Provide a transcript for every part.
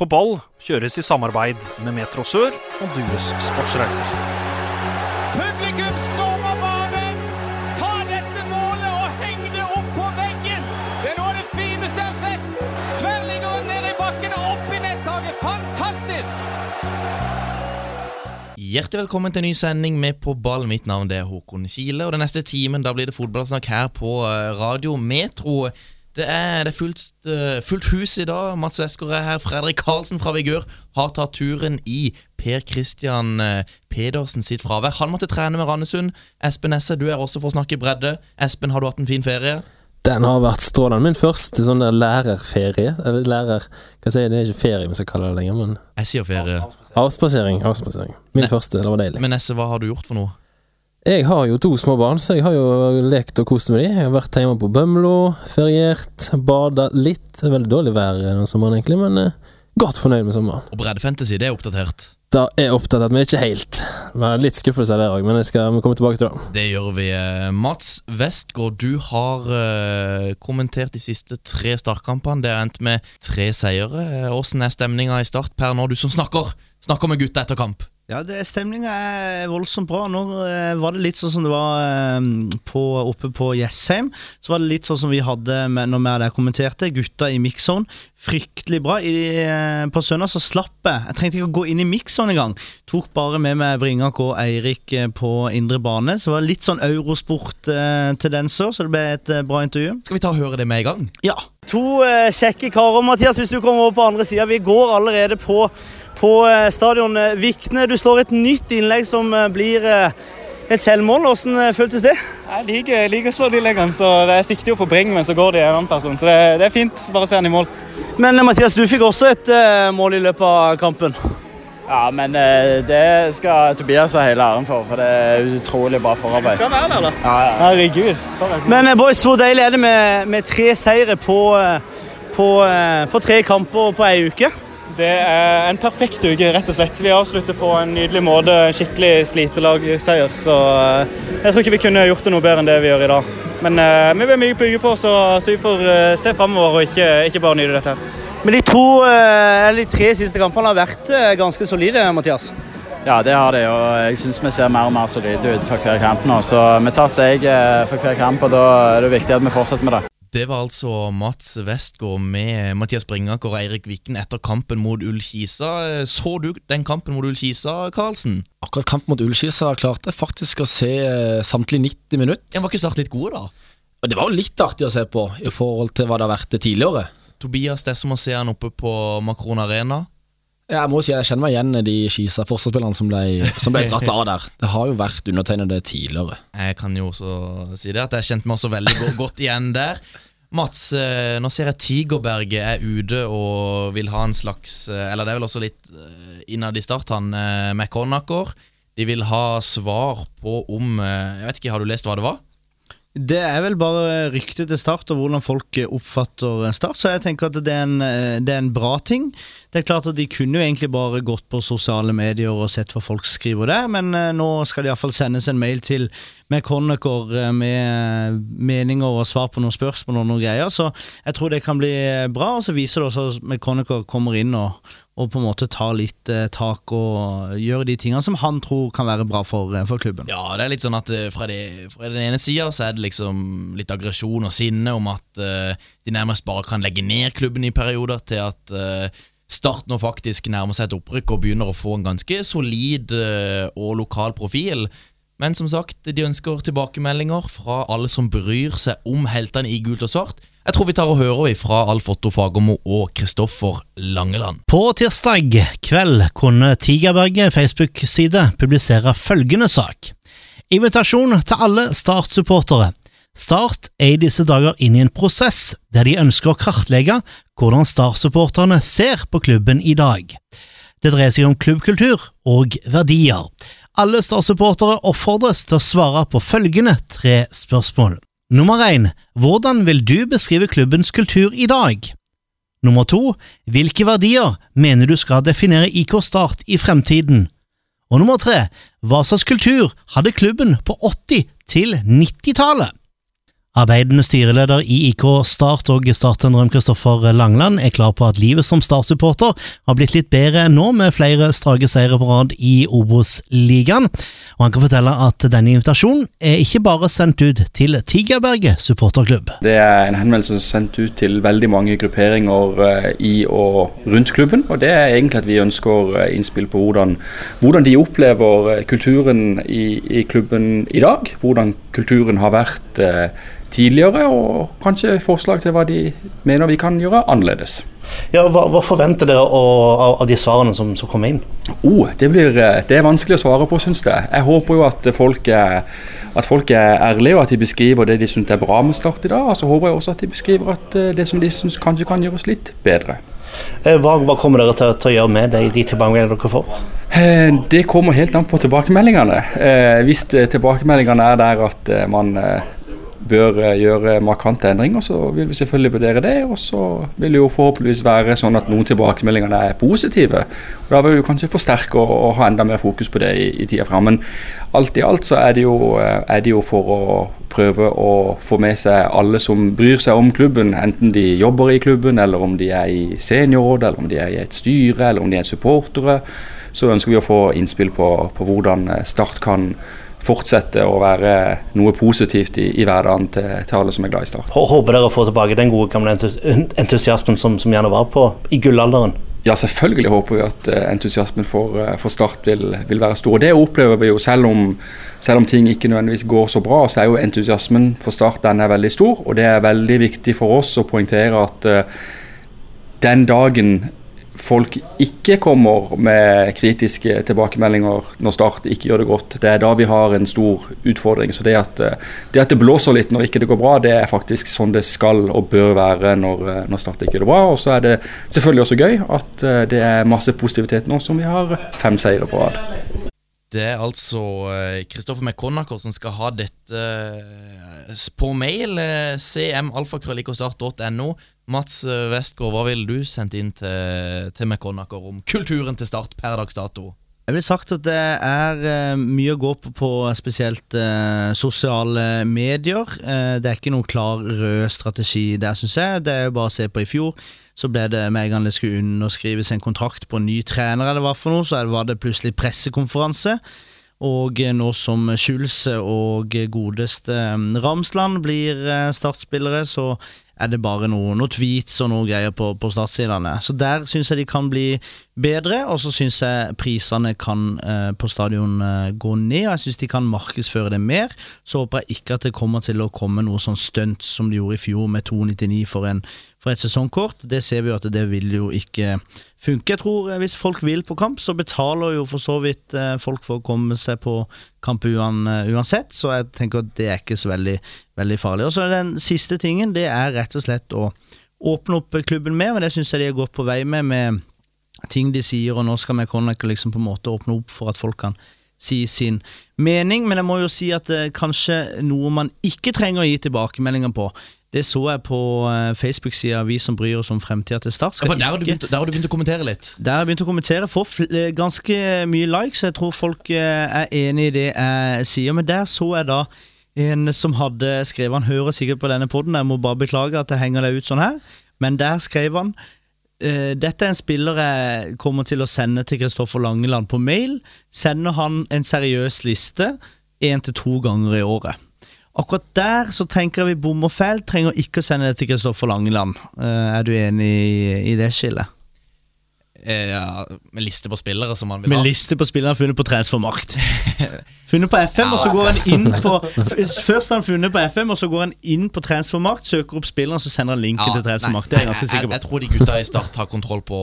På ball kjøres i samarbeid med Metro Sør og Dues Sportsreiser. Publikum stormer banen! Ta dette målet og heng det opp på veggen! Det er noe av det fineste jeg har sett! Tverrliggeren ned i bakken og opp i nettaket. Fantastisk! Hjertelig velkommen til en ny sending med På ball. Mitt navn det er Håkon Kile. Og den neste timen da blir det fotballsnakk her på eh, Radio Metro. Det er, det er fullt, eh, fullt hus i dag. Mats Wesker er her. Fredrik Karlsen fra Vigør har tatt turen i Per Christian eh, Pedersen sitt fravær. Han måtte trene med Randesund. Espen Esse, du er også for å snakke bredde. Espen, har du hatt en fin ferie? Den har vært strålende. Min første sånn der lærerferie. Eller lærer Hva sier jeg, det er ikke ferie vi skal kalle det lenger, men Jeg sier ferie. avspasering. Avspasering. Min Ne- første. Det var deilig. Men Esse, hva har du gjort for noe? Jeg har jo to små barn, så jeg har jo lekt og kost med dem. Jeg har vært hjemme på Bømlo, feriert, bada litt. Det veldig dårlig vær denne sommeren, egentlig, men eh, godt fornøyd med sommeren. Og Breddefantasy, det er oppdatert. Da er oppdatert, vi ikke helt. Det var litt skuffelse der òg, men jeg skal komme tilbake til det. Det gjør vi. eh, Mats Westgård, du har eh, kommentert de siste tre startkampene. Det har endt med tre seire. Åssen er stemninga i Start per nå, du som snakker, snakker med gutta etter kamp? Ja, det- stemninga er voldsomt bra. Nå eh, var det litt sånn som det var eh, på, oppe på Jessheim. Så var det litt sånn som vi hadde med, når vi der kommenterte. Gutta i mix-zone. Fryktelig bra. I, eh, på søndag så slapp jeg. Jeg trengte ikke å gå inn i mix-zone engang. Tok bare med meg Bringak og Eirik eh, på indre bane. Så var det litt sånn Eurosport-tendenser, så det ble et eh, bra intervju. Skal vi ta og høre det med i gang? Ja. To eh, kjekke karer. Mathias, hvis du kommer over på andre sida. Vi går allerede på, på eh, stadion. Vikne, du slår et nytt innlegg som eh, blir eh, et selvmål. Hvordan føltes det? Jeg liker, jeg liker å slå de leggene, så jeg sikter jo på Bring, men så går det en annen person. Så det, det er fint. Bare se han i mål. Men Mathias, du fikk også et mål i løpet av kampen. Ja, men det skal Tobias ha hele æren for, for det er utrolig bra forarbeid. Skal være der, da. Ja, ja. Herregud. Men boys, hvor deilig er det med, med tre seire på, på, på tre kamper på ei uke? Det er en perfekt uke, rett og slett. Vi avslutter på en nydelig måte. En skikkelig slitelagseier. Så eh, jeg tror ikke vi kunne gjort det noe bedre enn det vi gjør i dag. Men eh, vi blir mye bygge på, så, så vi får eh, se framover og ikke, ikke bare nyte dette. her. Men de, to, eller de tre siste kampene har vært ganske solide, Mathias. ja, det har det, og jeg syns vi ser mer og mer solide ut for hver kamp nå. Så vi tar seg for hver kamp, og da er det viktig at vi fortsetter med det. Det var altså Mats Westgård med Mathias Bringaker og Eirik Viken etter kampen mot Ullkisa. Så du den kampen mot Ullkisa, Karlsen? Akkurat kampen mot Ullkisa klarte jeg faktisk å se eh, samtlige 90 minutter. Ja, var ikke Start litt gode, da? Det var jo litt artig å se på i forhold til hva det har vært tidligere. Tobias, det er som å se han oppe på Macron Arena. Jeg må si jeg kjenner meg igjen i de Skisa forsvarsspillerne som som ble dratt av der. Det har jo vært undertegnede tidligere. Jeg kan jo også si det, at jeg kjente meg også veldig godt igjen der. Mats, eh, nå ser jeg Tigerberget er ute og vil ha en slags eh, Eller det er vel også litt eh, innad i start, han McConnacher. De vil ha svar på om Jeg vet ikke, har du lest hva det var? Det er vel bare ryktet til Start og hvordan folk oppfatter Start, så jeg tenker at det er, en, eh, det er en bra ting. Det er klart at De kunne jo egentlig bare gått på sosiale medier og sett hva folk skriver der, men eh, nå skal det iallfall sendes en mail til McConnacher eh, med meninger og svar på noen spørsmål og noen greier. Så jeg tror det kan bli bra, og så viser det også at McConnacher kommer inn og, og på en måte ta litt eh, tak og gjøre de tingene som han tror kan være bra for, eh, for klubben. Ja, det er litt sånn at eh, fra, det, fra den ene sida så er det liksom litt aggresjon og sinne om at eh, de nærmest bare kan legge ned klubben i perioder, til at eh, Start nå faktisk nærmer seg et opprykk og begynner å få en ganske solid eh, og lokal profil. Men som sagt, de ønsker tilbakemeldinger fra alle som bryr seg om heltene i gult og svart. Jeg tror vi tar og hører fra Alf Otto Fagermo og Kristoffer Langeland. På tirsdag kveld kunne Tigerberget Facebook-side publisere følgende sak. Invitasjon til alle Start-supportere. Start er i disse dager inne i en prosess der de ønsker å kartlegge hvordan Start-supporterne ser på klubben i dag. Det dreier seg om klubbkultur og verdier. Alle Start-supportere oppfordres til å svare på følgende tre spørsmål. Nummer én, hvordan vil du beskrive klubbens kultur i dag? Nummer to, hvilke verdier mener du skal definere IK Start i fremtiden? Og nummer tre, hva slags kultur hadde klubben på 80- til 90-tallet? Arbeidende styreleder i IK Start og startendrøm Kristoffer Langland er klar på at livet som Start-supporter har blitt litt bedre nå, med flere strake seire på rad i Obos-ligaen. Og han kan fortelle at denne invitasjonen er ikke bare sendt ut til Tigerberget supporterklubb. Det er en henvendelse sendt ut til veldig mange grupperinger eh, i og rundt klubben. Og det er egentlig at vi ønsker eh, innspill på hvordan, hvordan de opplever eh, kulturen i, i klubben i dag. Hvordan kulturen har vært tidligere, og kanskje forslag til hva de mener vi kan gjøre annerledes. Ja, hva, hva forventer dere av, av de svarene som, som kommer inn? Oh, det, blir, eh, det er vanskelig å svare på, syns jeg. Jeg håper jo at folk, er, at folk er ærlige, og at de beskriver det de syns er bra med Start i dag. Og så håper jeg også at de beskriver at eh, det som de syns kanskje kan gjøres litt bedre. Eh, Hva, hva kommer dere til, til å gjøre med de, de tilbakemeldingene dere får? Det kommer helt an på tilbakemeldingene. Hvis tilbakemeldingene er der at man bør eh, gjøre markante endringer, så vil vi selvfølgelig vurdere det. Og så vil det jo forhåpentligvis være sånn at noen tilbakemeldingene er positive. Og Da vil vi kanskje forsterke og, og ha enda mer fokus på det i, i tida fram. Men alt i alt så er det, jo, eh, er det jo for å prøve å få med seg alle som bryr seg om klubben, enten de jobber i klubben, eller om de er i seniorrådet, eller om de er i et styre, eller om de er supportere. Så ønsker vi å få innspill på, på hvordan eh, Start kan fortsette å være noe positivt i, i hverdagen til, til alle som er glad i Start. Håper dere får tilbake den gode gamle entus entusiasmen som, som gjerne var på i gullalderen? Ja, selvfølgelig håper vi at eh, entusiasmen for, eh, for Start vil, vil være stor. Det opplever vi jo selv om, selv om ting ikke nødvendigvis går så bra, så er jo entusiasmen for Start den er veldig stor. Og det er veldig viktig for oss å poengtere at uh, den dagen folk ikke kommer med kritiske tilbakemeldinger når Start ikke gjør det godt, det er da vi har en stor utfordring. Så det at eh, det, at det blåser litt når ikke det går bra, det er faktisk sånn det skal og bør være når, eh, når Start ikke gjør det bra. Og så er det selvfølgelig også gøy at eh, det er masse positivitet nå som vi har fem seire på rad. Det er altså Kristoffer McConnacher som skal ha dette på mail. cmalfakrøllikostart.no. Mats eh, Westgård, hva ville du sendt inn til, til McConnacher om kulturen til Start per dags dato? Jeg vil sagt at det er eh, mye å gå på på spesielt eh, sosiale medier. Eh, det er ikke noen klar rød strategi der, syns jeg. Det er jo bare å se på i fjor. Så ble det med en gang det skulle underskrives en kontrakt på en ny trener, eller hva for noe, så var det plutselig pressekonferanse. Og eh, nå som Schulze og godeste Ramsland blir startspillere, så er det bare noe, noe tweets og noe greier på, på startsidene. Så der syns jeg de kan bli bedre, og så syns jeg prisene kan eh, på stadion eh, gå ned. Og jeg syns de kan markedsføre det mer. Så håper jeg ikke at det kommer til å komme noe sånn stunt som de gjorde i fjor med 2,99 for, en, for et sesongkort. Det ser vi jo at det vil jo ikke funke. Jeg tror eh, Hvis folk vil på kamp, så betaler jo for så vidt eh, folk for å komme seg på kamp eh, uansett, så jeg tenker at det er ikke så veldig, veldig farlig. Og så er Den siste tingen det er rett og slett å åpne opp klubben mer, men det syns jeg de er godt på vei med. med ting de sier, og nå skal McConaughey liksom på en måte åpne opp for at folk kan si sin mening. Men jeg må jo si at det kanskje noe man ikke trenger å gi tilbakemeldinger på. Det så jeg på eh, Facebook-sida Vi som bryr oss om fremtida til Start. Ja, for der har, du begynt, der har du begynt å kommentere litt. Der har jeg begynt å kommentere. Får eh, ganske mye likes. Jeg tror folk eh, er enig i det jeg sier. Men der så jeg da en som hadde skrevet Han hører sikkert på denne poden, jeg må bare beklage at jeg henger deg ut sånn her. Men der skrev han eh, dette er en spiller jeg kommer til å sende til Kristoffer Langeland på mail. Sender han en seriøs liste én til to ganger i året. Akkurat der så tenker vi bommer feil. Trenger ikke å sende det til Kristoffer Langeland. Eh, er du enig i det skillet? Eh, ja, med liste på spillere som han vil Med liste på spillere funnet på Transfermarkt. funnet på FM, og så går han inn på Først har han funnet på FM, og så går han inn på Transfermarkt, søker opp spilleren, så sender han linken til Transfermarkt. Det er jeg ganske jeg, jeg, jeg tror de gutta i Start har kontroll på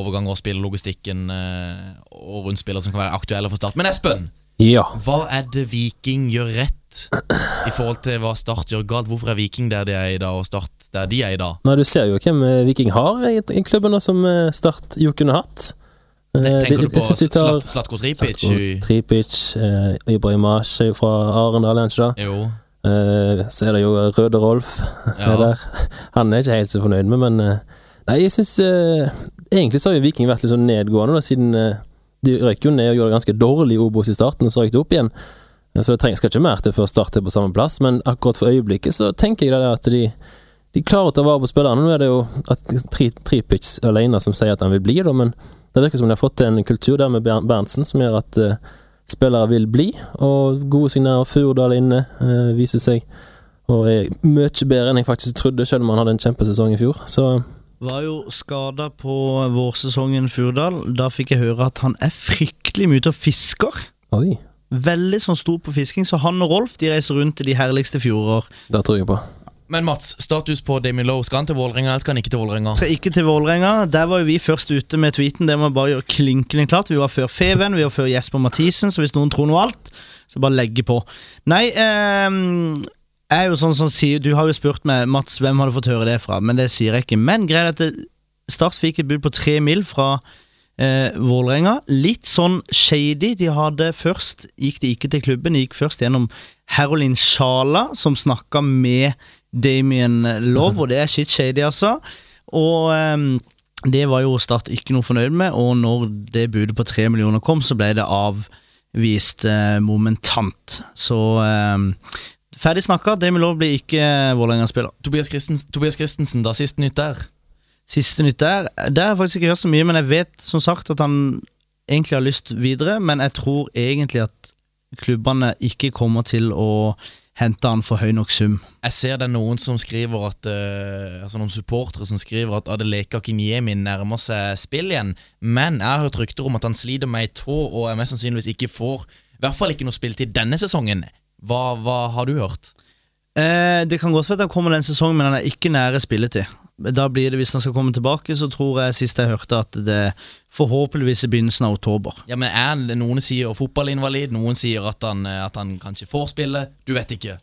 overganger og spillelogistikken eh, og rundt spillere som kan være aktuelle for Start. Men Espen, Ja. hva er det Viking gjør rett i forhold til hva Start gjør galt? Hvorfor er Viking der de er i dag, og Start der de er i dag? Nei, du ser jo hvem eh, Viking har i, i klubben som eh, Start jo kunne hatt. Eh, Tenker du på Slat- Slatko Tripic? Slatko Tripic, eh, Ibrahimash er fra Arendal, er ikke det? Jo. Eh, så er det jo Røde Rolf Ja. er. Han er ikke helt så fornøyd med, men Nei, jeg syns eh, Egentlig så har jo Viking vært litt sånn nedgående, da, siden eh, de røyk jo ned og gjorde det ganske dårlig i Obos i starten, og så røyk de opp igjen. Så det trenger, skal ikke mer til før å starte på samme plass, men akkurat for øyeblikket så tenker jeg det at de, de klarer å ta vare på spillerne. Nå er det jo at Tri- Tripic alene som sier at han vil bli, da, men det virker som de har fått til en kultur der med Berntsen som gjør at uh, spillere vil bli, og gode signaler. Furdal inne uh, viser seg og er mye bedre enn jeg faktisk trodde, selv om han hadde en kjempesesong i fjor. Så Var jo skada på vårsesongen Furdal. Da fikk jeg høre at han er fryktelig mye ute og fisker. oi, Veldig sånn stor på fisking, så han og Rolf de reiser rundt i de herligste fjorder. det tror jeg på. Men Mats, status på Damien Lowe. Skal han til Vålerenga, eller skal han ikke til Vålerenga? Skal ikke til Vålerenga. Der var jo vi først ute med tweeten. Det må bare gjøre klinkende klart. Vi var før Feven, vi var før Jesper Mathisen, så hvis noen tror noe alt, så bare legge på. Nei, eh, jeg er jo sånn som sier Du har jo spurt meg, Mats, hvem har du fått høre det fra? Men det sier jeg ikke. Men greia er at Start fikk et bud på tre mil fra eh, Vålerenga. Litt sånn shady. De hadde først Gikk de ikke til klubben, de gikk først gjennom Herolin Sjala, som snakka med Damien Love, og det er shit shady, altså. Og eh, det var jo Start ikke noe fornøyd med, og når det budet på tre millioner kom, så ble det avvist eh, momentant. Så eh, ferdig snakka. Damien Love blir ikke Vålerenga-spiller. Tobias, Christens, Tobias Christensen, da. Siste nytt der. Siste nytt der Der har jeg faktisk ikke hørt så mye, men jeg vet som sagt at han egentlig har lyst videre. Men jeg tror egentlig at klubbene ikke kommer til å hente han for høy nok sum. Jeg ser det er noen som skriver at uh, Altså noen supportere som skriver at Adeleka Kinyemi nærmer seg spill igjen. Men jeg har hørt rykter om at han sliter med ei tå og er mest sannsynligvis ikke får I hvert fall ikke noe spilletid denne sesongen. Hva, hva har du hørt? Eh, det kan godt være at han kommer den sesongen, men han er ikke nære spilletid. Da blir det, Hvis han skal komme tilbake, så tror jeg sist jeg hørte at det forhåpentligvis i begynnelsen av oktober. Ja, men er han, Noen sier fotballinvalid, noen sier at han, eh, at han kanskje får spille. Du vet ikke.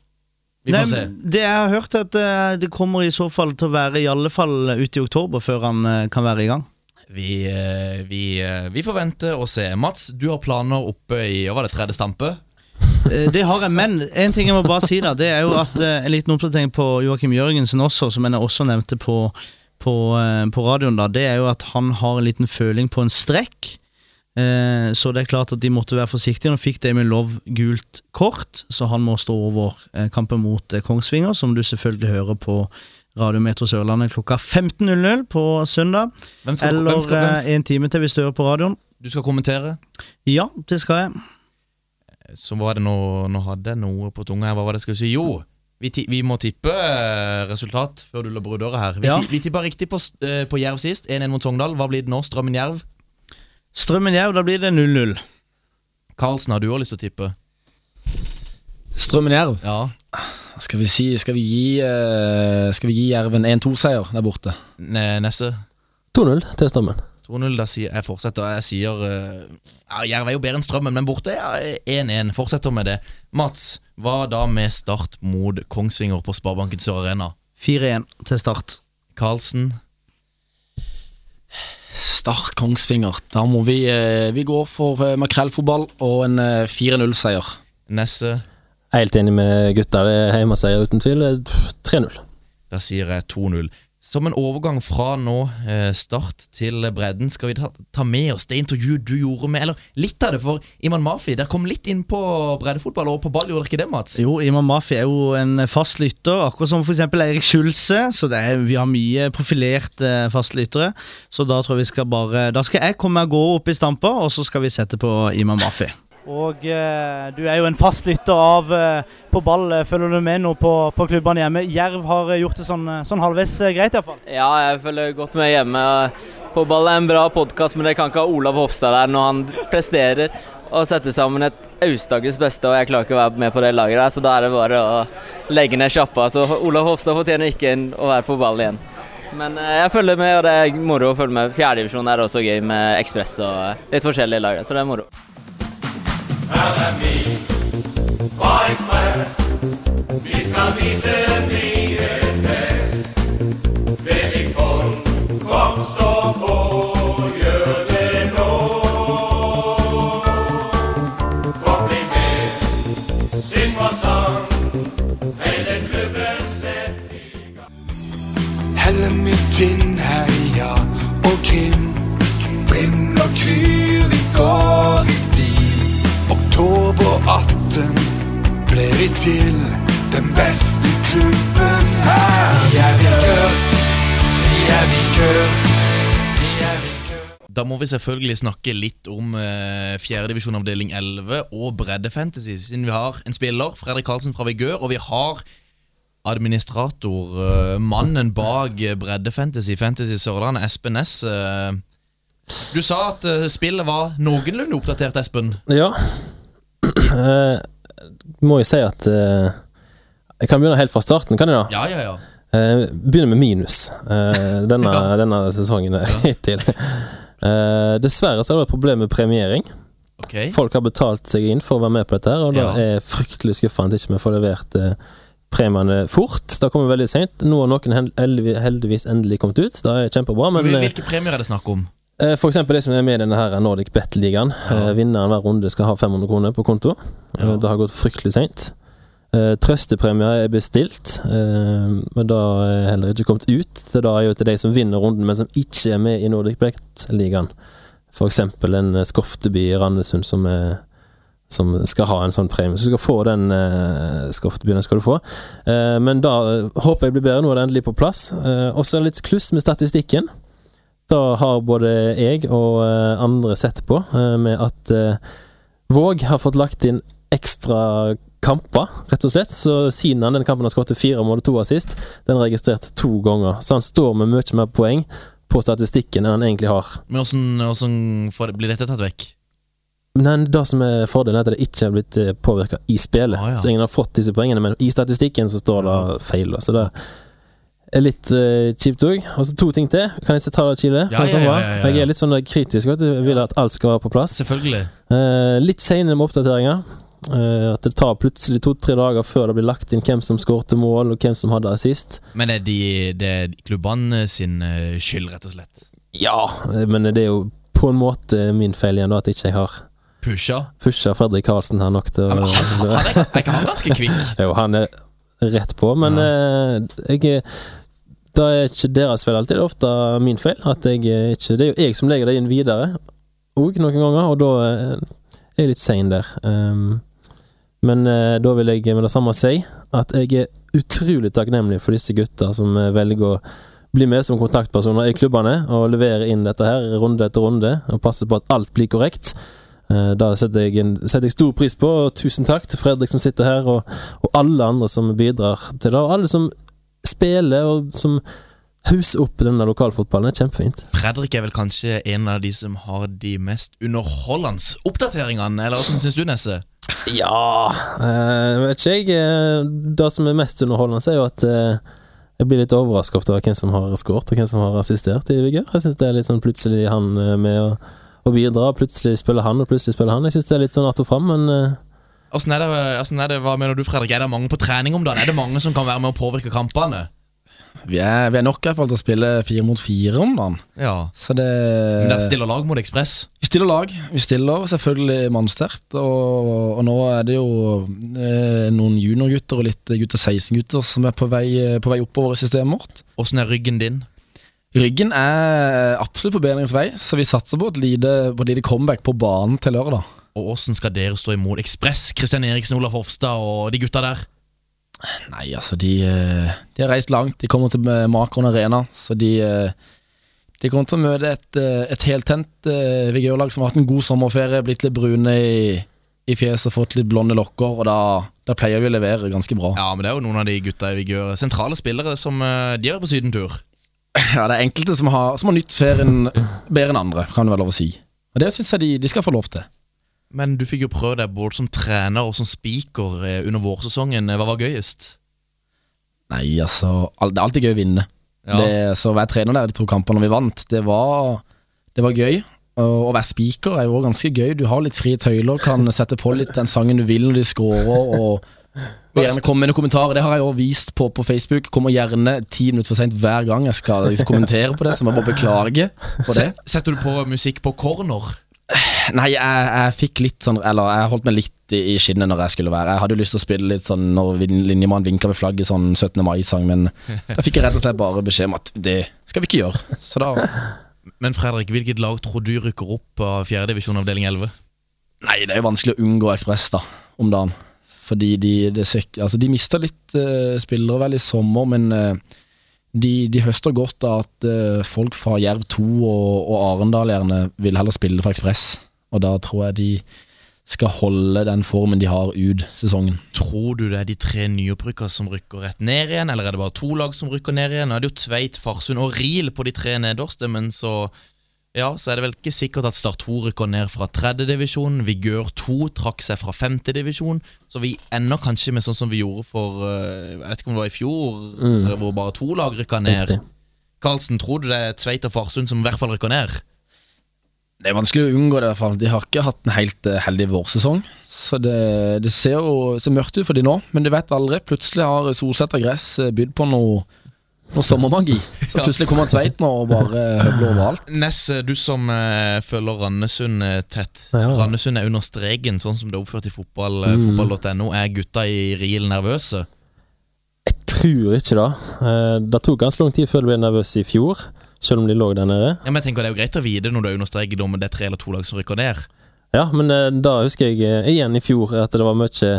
Vi Nei, se. Det jeg har hørt, at eh, det kommer i så fall til å være i alle fall ute i oktober før han eh, kan være i gang. Vi, vi, vi får vente og se. Mats, du har planer oppe i hva var det, tredje stampe? Eh, Det har jeg, men en ting jeg må bare si da Det er jo at eh, en liten oppdatering på Joakim Jørgensen også, som jeg også nevnte på, på, eh, på radioen. da Det er jo at han har en liten føling på en strekk. Eh, Så det er klart at de måtte være forsiktige. Nå fikk Damien Love gult kort, så han må stå over kampen mot Kongsvinger, som du selvfølgelig hører på Radiometro Sørlandet klokka 15.00 på søndag. Hvem skal, Eller hvem skal, hvem skal, en time til hvis du hører på radioen. du skal kommentere? Ja, det skal jeg. Så var det nå Nå hadde jeg noe på tunga her. Hva var det jeg skulle si? Jo, vi, ti, vi må tippe eh, resultat før du løper ut døra her. Vi, Ja. vi tippa riktig på, eh, på Jerv sist. 1-1 mot Sogndal. Hva blir det nå? Strømmen Jerv? Strømmen Jerv, da blir det 0-0. Karlsen, har du òg lyst til å tippe? Strømmen Jerv. Ja. Skal vi si Skal vi gi, eh, skal vi gi Jerv en 1-2-seier der borte? Ne- Nesse? 2-0 til Strømmen. 2-0. Da sier jeg fortsetter. Jeg sier eh, ja, Jerv er jo bedre enn Strømmen, men borte ja, 1-1. Fortsetter med det. Mats, hva da med start mot Kongsvinger på Sparebanken Sør Arena? 4-1 til start. Karlsen? Start Kongsvinger. Da må vi, eh, vi gå for eh, makrellfotball og en eh, 4-0-seier. Nesse? Helt enig med gutta. Det er hjemmeseier uten tvil. Er 3-0. Da sier jeg 2-0. Som en overgang fra nå eh, start til bredden, skal vi ta, ta med oss det intervjuet du gjorde med Eller litt av det, for Iman Mafi der kom litt inn på breddefotball og på ball, gjorde dere ikke det, Mats? Jo, Iman Mafi er jo en fast lytter, akkurat som f.eks. Eirik Skjulse. Så er, vi har mye profilerte fastlyttere. Så da tror jeg vi skal bare Da skal jeg komme og gå opp i stampa, og så skal vi sette på Iman Mafi. Og eh, du er jo en fast lytter av eh, På ball. Følger du med nå på, på klubbene hjemme? Jerv har eh, gjort det sånn, eh, sånn halvveis eh, greit, iallfall. Ja, jeg følger godt med hjemme. På ball er en bra podkast, men dere kan ikke ha Olav Hofstad der når han presterer og setter sammen et Aust-Agers beste, og jeg klarer ikke å være med på det laget der, så da er det bare å legge ned sjappa. Så Olav Hofstad fortjener ikke å være på ball igjen. Men eh, jeg følger med, og det er moro å følge med. Fjerdedivisjon er også gøy med Ekspress og litt forskjellige lag, så det er moro. Fala-me, voz mais, fiscalize-me. til den beste klubben her. Vi er vikør, vi er vikør. Da må vi selvfølgelig snakke litt om eh, fjerdedivisjon avdeling 11 og breddefantasy, siden vi har en spiller, Fredrik Karlsen fra Vigør, og vi har administrator, eh, mannen bak breddefantasy, Fantasy Sørlandet, Espen Næss. Eh, du sa at eh, spillet var noenlunde oppdatert, Espen. Ja. Eh, må jo si at uh, Jeg kan begynne helt fra starten, kan jeg da? Ja, ja, ja. Uh, begynner med minus uh, denne, denne sesongen her hittil. Eh, dessverre så har det vært problem med premiering. Okay. Folk har betalt seg inn for å være med på dette, her og det Ja. er fryktelig skuffende at ikke vi får levert eh, premiene fort. Det kommer veldig seint. Nå har noen heldigvis- endelig kommet ut. Det er kjempebra, men eh, Hvilke premier er det snakk om? Eh, For eksempel det som er med i denne her Nordic Bet-ligaen. Ja. Vinneren hver runde skal ha 500 kroner på konto. Ja. Det har gått fryktelig seint. Eh, Trøstepremier er bestilt, eh, men det er heller ikke kommet ut. Så da er jo til de som vinner runden, men som ikke er med i Nordic Bet-ligaen. Eksempel en eh, Skofteby i Randesund som, er, som skal ha en sånn premie. Så du skal få den eh, Skoftebyen skal du få. Eh, men da eh, håper jeg blir bedre. Nå er det endelig på plass. Også og så det litt kluss med statistikken. Da har både jeg og eh, andre sett på eh, med at eh, Våg har fått lagt inn ekstra kamper, rett og slett. Så siden han den kampen har skåret fire mål og to assist, den er registrert to ganger. Så han står med mye mer poeng på statistikken enn han egentlig har. Men det, blir dette tatt vekk? Men det som er fordelen, er at det ikke har blitt påvirka i spillet. Ah, ja. Så ingen har fått disse poengene, men i statistikken så står det feil. Så det er litt uh, kjipt òg. Og så to ting til. Kan jeg ta det, Chile? Ja, ja, ja, ja. Jeg er litt sånn kritisk. Vet du. Vil at alt skal være på plass. Selvfølgelig. uh, litt senere med oppdateringer. Uh, at det tar plutselig to-tre dager før det blir lagt inn hvem som skårte mål, og hvem som hadde assist. Men er de, det er klubbene sin eh, skyld, rett og slett? Ja, eh, men det er jo på en måte min feil igjen, da, at ikke jeg har Pusha? pusha Fredrik Karlsen her nok til å Han er, er ikke han ganske kvikk? Jo, han er rett på, men uh, jeg Det er ikke deres feil alltid, det er ofte min feil. At jeg ikke Det er jo jeg som legger det inn videre òg, noen ganger, og da eh, er jeg litt sein der. Um, men eh, da vil jeg med det samme si at jeg er utrolig takknemlig for disse gutta som eh, velger å bli med som kontaktpersoner i klubbene og levere inn dette her runde etter runde og passe på at alt blir korrekt. Eh, Da setter jeg, en, setter jeg stor pris på, og tusen takk til Fredrik som sitter her, og, og alle andre som bidrar til det. Og alle som spiller, og som hauser opp denne lokalfotballen. Det er kjempefint. Fredrik er vel kanskje en av de som har de mest underholdende oppdateringene, eller hvordan syns du, Nesse? Ja eh, Vet ikke jeg. eh, Det som er mest underholdende, er jo at eh, jeg blir litt overraska over hvem som har skåret, og hvem som har assistert i Vigør. Jeg syns det er litt sånn plutselig han med å, å bidra, plutselig spiller han, og plutselig spiller han. Jeg syns det er litt sånn att og fram, men eh, Åssen er, er det, Hva mener du, Fredrik? Er det mange på trening om dagen? Er det mange som kan være med å påvirke kampene? Vi er, vi er nok i hvert fall til å spille fire mot fire om dagen. Ja. Så det Men dere stiller lag mot Ekspress? Vi stiller lag. Vi stiller selvfølgelig mannsterkt. Og, og nå er det jo eh, noen juniorgutter og litt gutter 16-gutter som er på vei, på vei oppover i systemet vårt. Åssen er ryggen din? Ryggen er absolutt på bedringens vei, så vi satser på et lite, på et lite comeback på banen til lørdag. Og åssen skal dere stå imot Ekspress, Kristian Eriksen, Olaf Hofstad og de gutta der? Nei, altså, de, eh, de har reist langt. De kommer til eh, Makron Arena, så de, eh, de kommer til å møte et, et heltent uh, Vigør-lag som har hatt en god sommerferie, blitt litt brune i, i fjeset og fått litt blonde lokker, og da, da pleier vi å levere ganske bra. Ja, men det er jo noen av de gutta i Vigør, sentrale spillere, som de er på sydentur. Ja, det er enkelte som har, som har nytt ferien bedre enn andre, kan det være lov å si. Og det syns jeg de, de skal få lov til. Men du fikk jo prøve deg både som trener og som speaker eh, under vårsesongen. Hva var gøyest? Nei, altså Det er alltid gøy å vinne. Ja. Det, så å være trener der de to kampene vi vant, det var, det var gøy. Og å være speaker er jo også ganske gøy. Du har litt frie tøyler, kan sette på litt den sangen du vil når de scorer. Og, og gjerne komme med noen kommentarer. Det har jeg også vist på, på Facebook. Kommer gjerne ti minutter for seint hver gang jeg skal kommentere på det, så jeg må bare beklage for det. Setter du på musikk på corner? Nei, jeg, jeg fikk litt sånn Eller jeg holdt meg litt i, i skinnet når jeg skulle være. Jeg hadde jo lyst til å spille litt sånn når linjemannen vinka med flagget, sånn 17. mai-sang, men da fikk jeg rett og slett bare beskjed om at det skal vi ikke gjøre. Så da Men Fredrik, hvilket lag tror du rykker opp av 4. divisjon avdeling 11? Nei, det er jo vanskelig å unngå Ekspress da, om dagen. Fordi de, det altså, de mista litt uh, spillere vel i sommer, men eh, de, de høster godt av at uh, folk fra Jerv 2 og, og Arendal gjerne vil heller spille for Ekspress. Og da tror jeg de skal holde den formen de har ut sesongen. Tror du det er de tre nyopprykka som rykker rett ned igjen, eller er det bare to lag som rykker ned igjen? Nå er det jo Tveit, Farsund og Riel på de tre nederste, men så ja, så er det vel ikke sikkert at Start 2 rykker ned fra tredjedivisjon. Vigør 2 trakk seg fra femtedivisjon. Så vi ender kanskje med sånn som vi gjorde for eh, Jeg vet ikke om det var i fjor, Mm. eh, hvor bare to lag rykka ned. Riktig. Karlsen, tror du det er Tveit og Farsund som i hvert fall rykker ned? Det er vanskelig å unngå det, i hvert fall. De har ikke hatt en helt eh, heldig vårsesong. Så det, det ser jo ser mørkt ut for de nå, men du vet aldri. Plutselig har Solsletta gress bydd på noe, noe sommermagi. Så plutselig kommer Tveit nå og bare høvler overalt. Ness, du som uh, følger Randesund eh, tett. Ja. Randesund er under streken, sånn som det er oppført i fotball, eh, Mm. fotball.no. Er gutta i Riel nervøse? Jeg Tror ikke det. Eh, Det tok ganske lang tid før de ble nervøse i fjor, selv om de lå der nede. Ja, men jeg tenker Det er jo greit å vite når du er under streken om det er tre eller to lag som rykker ned. Ja, men eh, da husker jeg eh, igjen i fjor at det var mye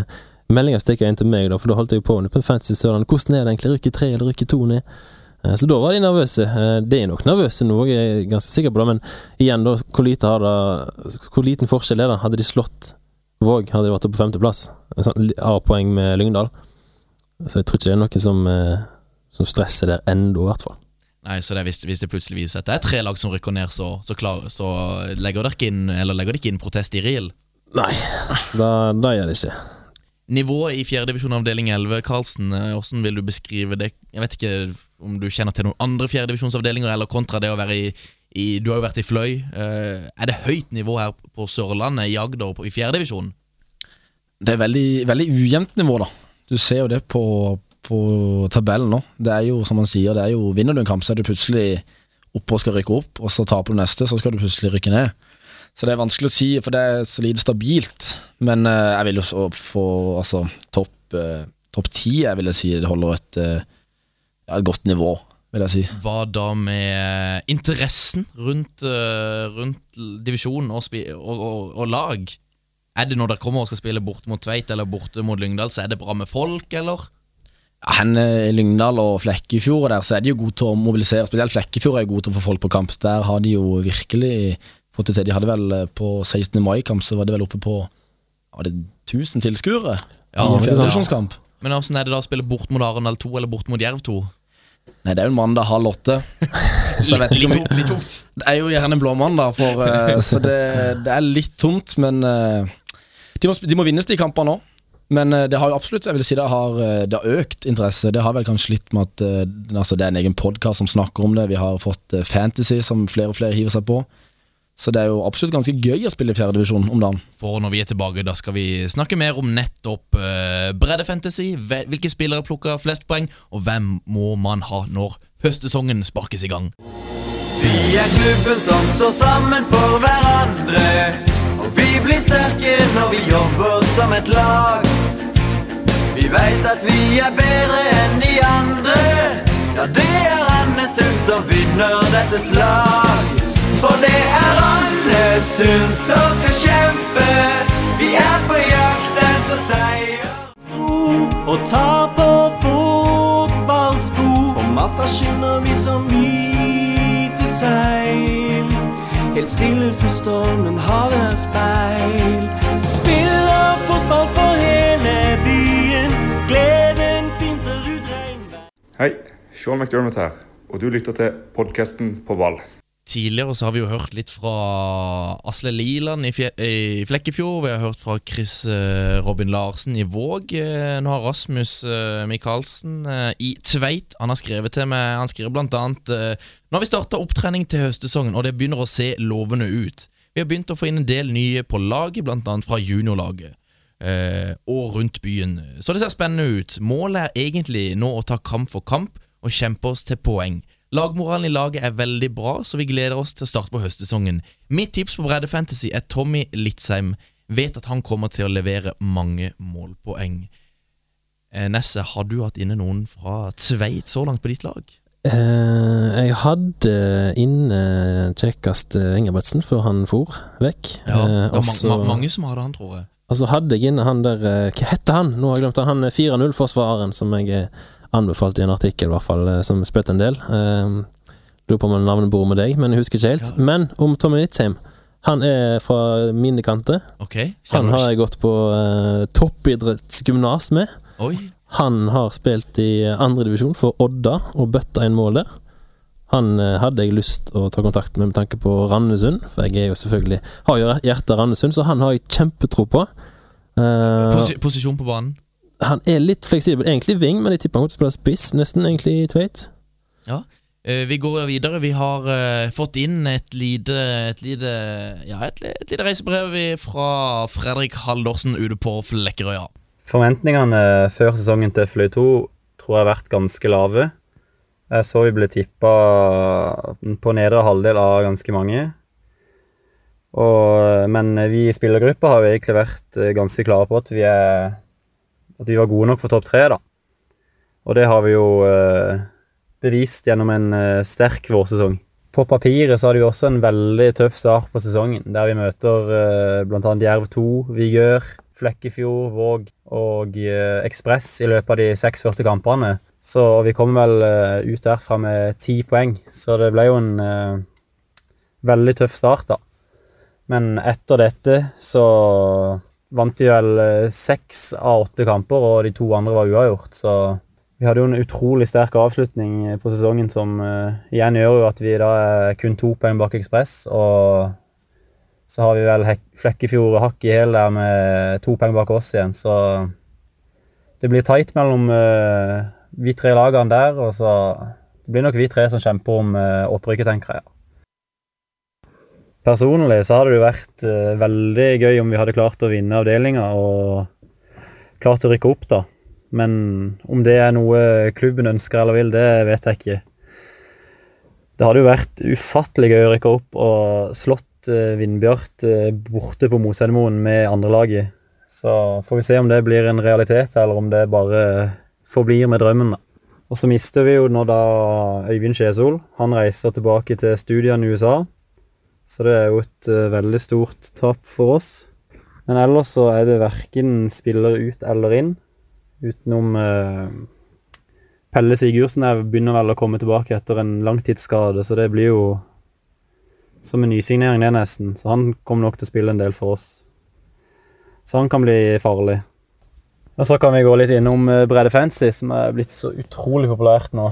meldinger stikker inn til meg, da, for da holdt jeg på med Fantasy Sørland. Hvordan er det egentlig? Rykke tre eller rykke to ned? Eh, Så da var de nervøse. Eh, De er nok nervøse nå, jeg er ganske sikker på det, men igjen, da, hvor, lite har det, hvor liten forskjell er det? Hadde de slått Våg, hadde de vært oppe på femteplass. Sånn A-poeng med Lyngdal. Så jeg tror ikke det er noe som, eh, som stresser der ennå, i hvert fall. Nei, så det hvis, hvis det plutselig viser at det er tre lag som rykker ned, så, så, klar, så legger dere ikke inn Eller legger de ikke inn protest i RIL? Nei, det gjør det ikke. Nivået i fjerdedivisjon avdeling 11, Karlsen, eh, hvordan vil du beskrive det? Jeg vet ikke om du kjenner til noen andre fjerdedivisjonsavdelinger, eller kontra det å være i, i Du har jo vært i Fløy. Eh, er det høyt nivå her på Sørlandet, i Agder, i fjerdedivisjon? Det er veldig, veldig ujevnt nivå, da. Du ser jo det på, på tabellen nå. Det er jo, som man sier, det er jo vinner du en kamp, så er du plutselig oppe og skal rykke opp, og så taper du neste, så skal du plutselig rykke ned. Så det er vanskelig å si, for det er så lite stabilt. Men eh, jeg vil jo få altså topp eh, topp ti, jeg vil si det holder et, eh, ja, et godt nivå, vil jeg si. Hva da med interessen rundt, eh, rundt divisjon og, og, og, og lag? Er det når dere kommer og skal spille borte mot Tveit eller borte mot Lyngdal, så er det bra med folk, eller? Ja, hen eh, i Lyngdal og Flekkefjord der, så er de jo gode til å mobilisere. Spesielt Flekkefjord er gode til å få folk på kamp. Der har de jo virkelig fått det til. De hadde vel eh, på 16. mai-kamp, så var det vel oppe på var det 1000 tilskuere Ja, i en men- Ja. Men åssen er det da å spille bort mot Arendal 2 eller bort mot Jerv 2? Nei, det er jo en mandag halv åtte. Så jeg vet ikke om Litt, tomt. Det er jo gjerne blåmandag, for, eh, så det, det er litt tomt, men eh, de, må, de må vinnes de kampene nå. Men det har jo absolutt jeg vil si det har, det har økt interesse. Det har vel kanskje litt med at altså det er en egen podkast som snakker om det. Vi har fått Fantasy, som flere og flere hiver seg på. Så det er jo absolutt ganske gøy å spille i fjerdedivisjon om dagen. For når vi er tilbake, da skal vi snakke mer om nettopp uh, breddefantasy. Hvilke spillere plukker flest poeng, og hvem må man ha når høstsesongen sparkes i gang? Vi er klubben som står sammen for hverandre. Og vi blir sterke når vi jobber som et lag. Vi veit at vi er bedre enn de andre. Ja, det er Randesund som vinner dette slag. For det er Randesund som skal kjempe. Vi er på jakt etter seier. og tar på fotballsko. På matta skinner vi som hvite seil. Helt stille for stormen, havet speil. Spiller fotball for hele byen. Gleden finter ut regnvær. Hei, Sean McDermott her, og du lytter til podkasten På ball. Tidligere så har vi jo hørt litt fra Asle Liland i, i Flekkefjord. Vi har hørt fra Chris eh, Robin Larsen i Våg. Eh, nå har Rasmus eh, Michaelsen i Tveit Han har skrevet til meg Han skriver blant annet Nå har vi starta opptrening til høstsesongen, og det begynner å se lovende ut. Vi har begynt å få inn en del nye på laget, blant annet fra juniorlaget. og rundt byen. Så det ser spennende ut. Målet er egentlig nå å ta kamp for kamp og kjempe oss til poeng. Lagmoralen i laget er veldig bra, så vi gleder oss til å starte på høstsesongen. Mitt tips på bredde fantasy er Tommy Litzheim. Vet at han kommer til å levere mange målpoeng. Eh, Nesse, har du hatt inne noen fra Tveit så langt på ditt lag? Eh, jeg hadde inne kjekkast Engebretsen Ingebrigtsen før han for vekk. Ja, Eh, det var Også, ma ma mange som hadde han, tror jeg. Og så hadde jeg inne han der eh, Hva heter han? Nå har jeg glemt han. Han er 4-0-forsvareren som jeg er anbefalt i en artikkel, i hvert fall, eh, som spilte en del. Eh, Lurer på om navnet bor med deg, men jeg husker ikke helt. Men om Tommy Nitzheim. Han er fra mine kanter. Okay, Han har jeg gått på uh, toppidrettsgymnas med. Oi. Han har spilt i andredivisjon for Odda og bøtta inn mål der. Han uh, hadde jeg lyst å ta kontakt med med tanke på Randesund, for jeg er jo selvfølgelig har jo hjertet Randesund, så han har jeg kjempetro på. Uh, Posi posisjon på banen? Han er litt fleksibel. Egentlig wing, men jeg tipper han kommer til å spille spiss, nesten, egentlig, i Tveit. Ja. Eh, vi går videre. Vi har eh, fått inn et lite, et lite Ja, et, et lite reisebrev fra Fredrik Haldorsen ute på Flekkerøya. Forventningene før sesongen til Fløy 2 tror jeg har vært ganske lave. Jeg så vi ble tippa på nedre halvdel av ganske mange. Og, men vi i spillergruppa har jo egentlig vært eh, ganske klare på at vi, er, at vi var gode nok for topp tre. da. Og det har vi jo eh, bevist gjennom en eh, sterk vårsesong. På papiret så har vi også en veldig tøff start på sesongen, der vi møter eh, bl.a. Jerv 2, Vigør, Flekkefjord, Våg og eh, Ekspress i løpet av de seks første kampene. Så vi kom vel eh, ut derfra med ti poeng, så det ble jo en eh, veldig tøff start, da. Men etter dette så vant de vel eh, seks av åtte kamper, og de to andre var uavgjort. Så vi hadde jo en utrolig sterk avslutning eh, på sesongen som uh, igjen gjør jo at vi da er kun to poeng bak Ekspress. Og så har vi vel Flekkefjord Flekkefjord hakk i hæl der med to poeng bak oss igjen, så det blir tight mellom uh, vi tre lagene der, og så det blir nok vi tre som kjemper om uh, opprykket, tenker jeg. Personlig så hadde det jo vært eh, veldig gøy om vi hadde klart å vinne avdelinga og klart å rykke opp, da. Men om det er noe klubben ønsker eller vil, det vet jeg ikke. Det hadde jo vært ufattelig gøy å rykke opp og slått uh, Vindbjart eh, borte på Mosedemoen med andrelaget. Så får vi se om det blir en realitet, eller om det bare forblir med drømmen. da. Og så mister vi jo nå da Øyvind Skjesol. Han reiser tilbake til studiene i USA. Så det er jo et uh, veldig stort tap for oss. Men ellers så er det verken spiller ut eller inn, utenom uh, Pelle Sigurdsen er, begynner vel å komme tilbake etter en langtidsskade, så det blir jo som en nysignering, det, nesten. Så han kommer nok til å spille en del for oss. Så han kan bli farlig. Og så kan vi gå litt innom eh, Brede Fancy, som er blitt så utrolig populært nå.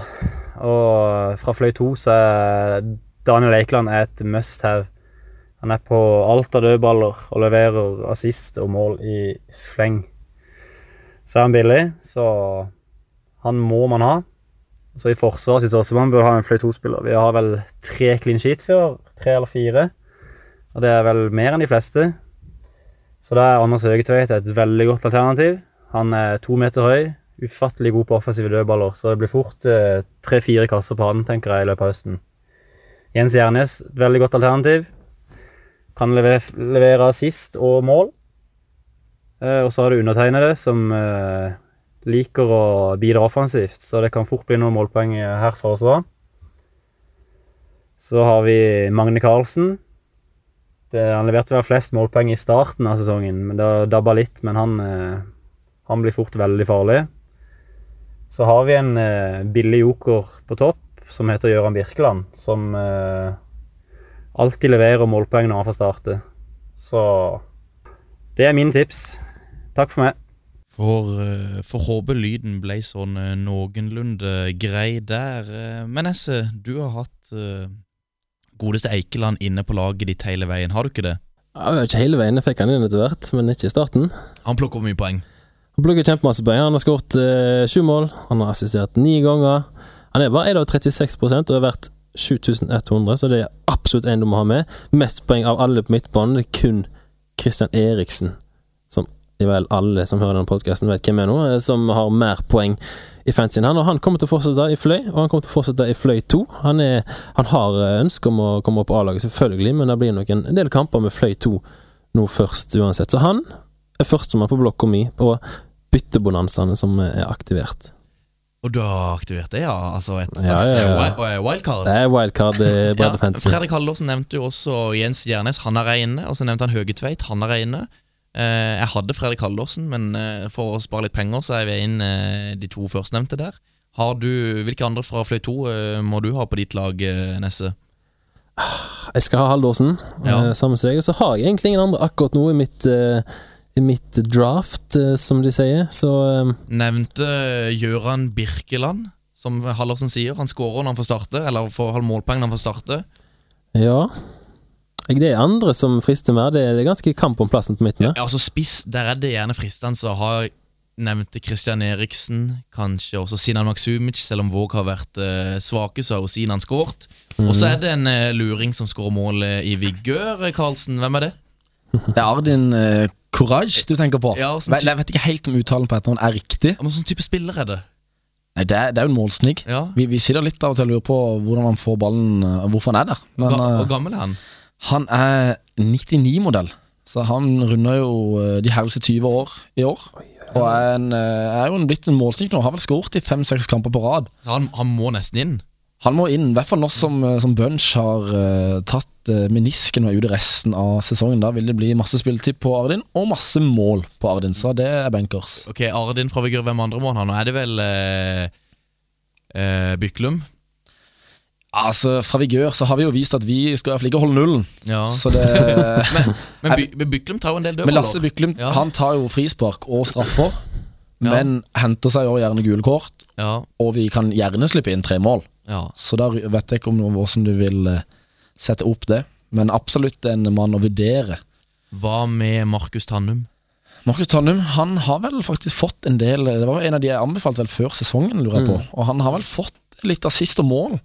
Og fra Fløy 2 så er Daniel Eikeland er et must have. Han er på alt av dødballer og leverer assist og mål i fleng. Så er han billig, så han må man ha. Så i forsvaret sitt også man bør ha en Fløy to-spiller. Vi har vel tre clean sheets i år. Tre eller fire. Og det er vel mer enn de fleste. Så da er Anders Høgetveit et veldig godt alternativ. Han er to meter høy, ufattelig god på offensive dødballer, så det blir fort eh, tre-fire kasser på han, tenker jeg, i løpet av høsten. Jens Gjernes, veldig godt alternativ. Kan levere, levere assist og mål. Eh, og så har du undertegnede, som eh, liker å bidra offensivt, så det kan fort bli noen målpoeng herfra også. Så har vi Magne Karlsen. Det, han leverte vel flest målpoeng i starten av sesongen, men det dabba litt. Men han, eh, han blir fort veldig farlig. Så har vi en eh, billig joker på topp som heter Gøran Birkeland, som eh, alltid leverer målpoeng når han får starte. Så det er mine tips. Takk for meg. For, eh, for håpe lyden ble sånn eh, noenlunde grei der. Eh, Men Esse, du har hatt godeste Eikeland inne på laget ditt hele veien, har du ikke det? Ja, ikke hele veien, jeg fikk han inn etter hvert, men ikke i starten. Han plukker mye poeng. Han plukker kjempemasse poeng. Han har skåret eh, sju mål, han har assistert ni ganger. Han er bare 36% og har vært 7100, så det er absolutt en du må ha med. Mest poeng av alle på midtbanen. Det er kun Christian Eriksen, som vel alle som hører denne podkasten, vet hvem er nå, eh, som har mer poeng i fansen han. Og han kommer til å fortsette i Fløy, og han kommer til å fortsette i Fløy 2. Han, er, han har eh, ønske om å komme opp A-laget, selvfølgelig, men det blir nok en del kamper med Fløy 2 nå først, uansett. Så han er førstemann på blokka mi på byttebonanzaene som er aktivert. Og du har aktivert det, ja? Altså et Ja, ja, ja. eh, wi- eh, wildcard? Det er wildcard, i Bredde Brede Fancy. Fredrik Hallorsen nevnte jo også Jens Gjernes, han er reine. Og så nevnte han Høge Tveit, han er reine. Eh, jeg hadde Fredrik Hallorsen, men eh, for å spare litt penger, så er vi inn eh, de to førstnevnte der. Har du, Hvilke andre fra Fløy 2 eh, må du ha på ditt lag, eh, Nesse? Jeg skal ha Hallorsen, Ja. eh, sammen med deg. Og så har jeg egentlig ingen andre akkurat nå i mitt, eh, i mitt draft, eh, som de sier. Så eh, Nevnte Gøran Birkeland, som Hallersen sier. Han skårer når han får starte, eller får målpoeng når han får starte. ja. Det er andre som frister mer. Det er, ganske kamp om plassen på midten. Ja, altså Spiss, der er det gjerne fristende å ha Nevnte Christian Eriksen, kanskje også Sinan Maksumic. Selv om Våg har vært eh, svake, så har jo Sinan skåret. Og så Mhm. er det en eh, luring som skårer mål eh, i vigør. eh, Karlsen, hvem er det? Det er Ardin uh, Courage du tenker på. Ja, sånn Vel, jeg vet ikke helt om uttalen på etternavn er riktig. Men sånn type spiller er det? Nei, det er, det er jo en målsnig. Ja. Vi, vi sitter litt av og til og lurer på hvordan han får ballen, uh, hvorfor han er der. Men, Ga, uh, hvor gammel er han? Han er 99-modell, så han runder jo uh, de herrelse 20 år i år. Og er, en, er jo en, blitt en målsnik nå. Har vel skåret i fem-seks kamper på rad. Så han, han må nesten inn? Han må inn, i hvert fall nå som, uh, som Bunch har uh, tatt uh, menisken og er ute resten av sesongen. Da vil det bli masse spilletid på Ardin, og masse mål på Ardin, så det er bankers. Ok, Ardin fra vigør, hvem andre må han ha? Nå er det vel uh, eh, Byklum? Altså, Fra vigør så har vi jo vist at vi skal i hvert fall ikke holde nullen. Ja. Så det men, men, By, men Byklum tar jo en del Men. Lasse Byklum Ja. han tar jo frispark og straffer, Ja. men henter seg jo gjerne gule kort. Ja. Og vi kan gjerne slippe inn tre mål. Ja. Så da vet jeg ikke om hvordan du vil eh, sette opp det. Men absolutt en mann å vurdere. Hva med Markus Tannum? Markus Tannum han har vel faktisk fått en del Det var en av de jeg anbefalte vel før sesongen, lurer jeg på. Mm. Og han har vel fått litt assist og mål.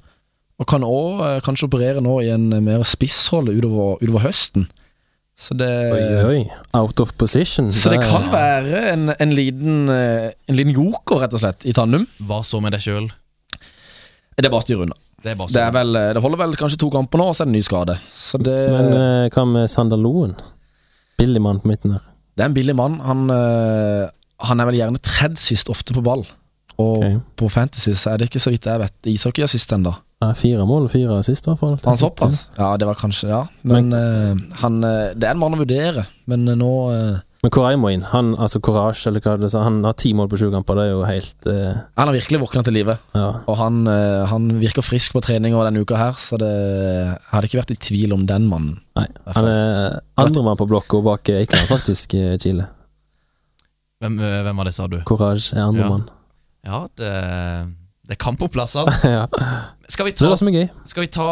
Og kan òg kanskje operere nå i en mer spissrolle utover, utover høsten. Så det Oi, oi. Out of position. Så det kan være en, en, liten, eh, en liten joker, rett og slett, i Tannum. Hva så med deg sjøl? Det er bare å styre unna. Det er Det, vel, det holder vel kanskje to kamper nå, og så er det en ny skade. Så det, Men uh, hva med Sander Loen? Billig mann på midten der. det er en billig mann. Han, uh, han er vel gjerne tredd sist ofte på ball. Og okay. på Fantasy så er det ikke så vidt jeg vet ishockeyassist ennå. Ja, fire mål og fire sist, i hvert fall. Han såpass? Ja, det var kanskje Ja. Men eh, han eh, Det er en mann å vurdere, men nå Men Koray må inn. Han, altså Courage, eller hva det sa, han har ti mål på sju kamper. Det er jo helt eh, Han har virkelig våkna til live. Ja. Og han, eh, han virker frisk på trening over denne uka her, så det hadde ikke vært i tvil om den mannen. Nei. Han er andremann på blokka bak Eikland, faktisk, eh, Chile. Hvem, eh, hvem var det, sa du? Courage er andremann. Ja, det, det er kamp om plassene. Ja. Skal vi er ta, det er skal vi ta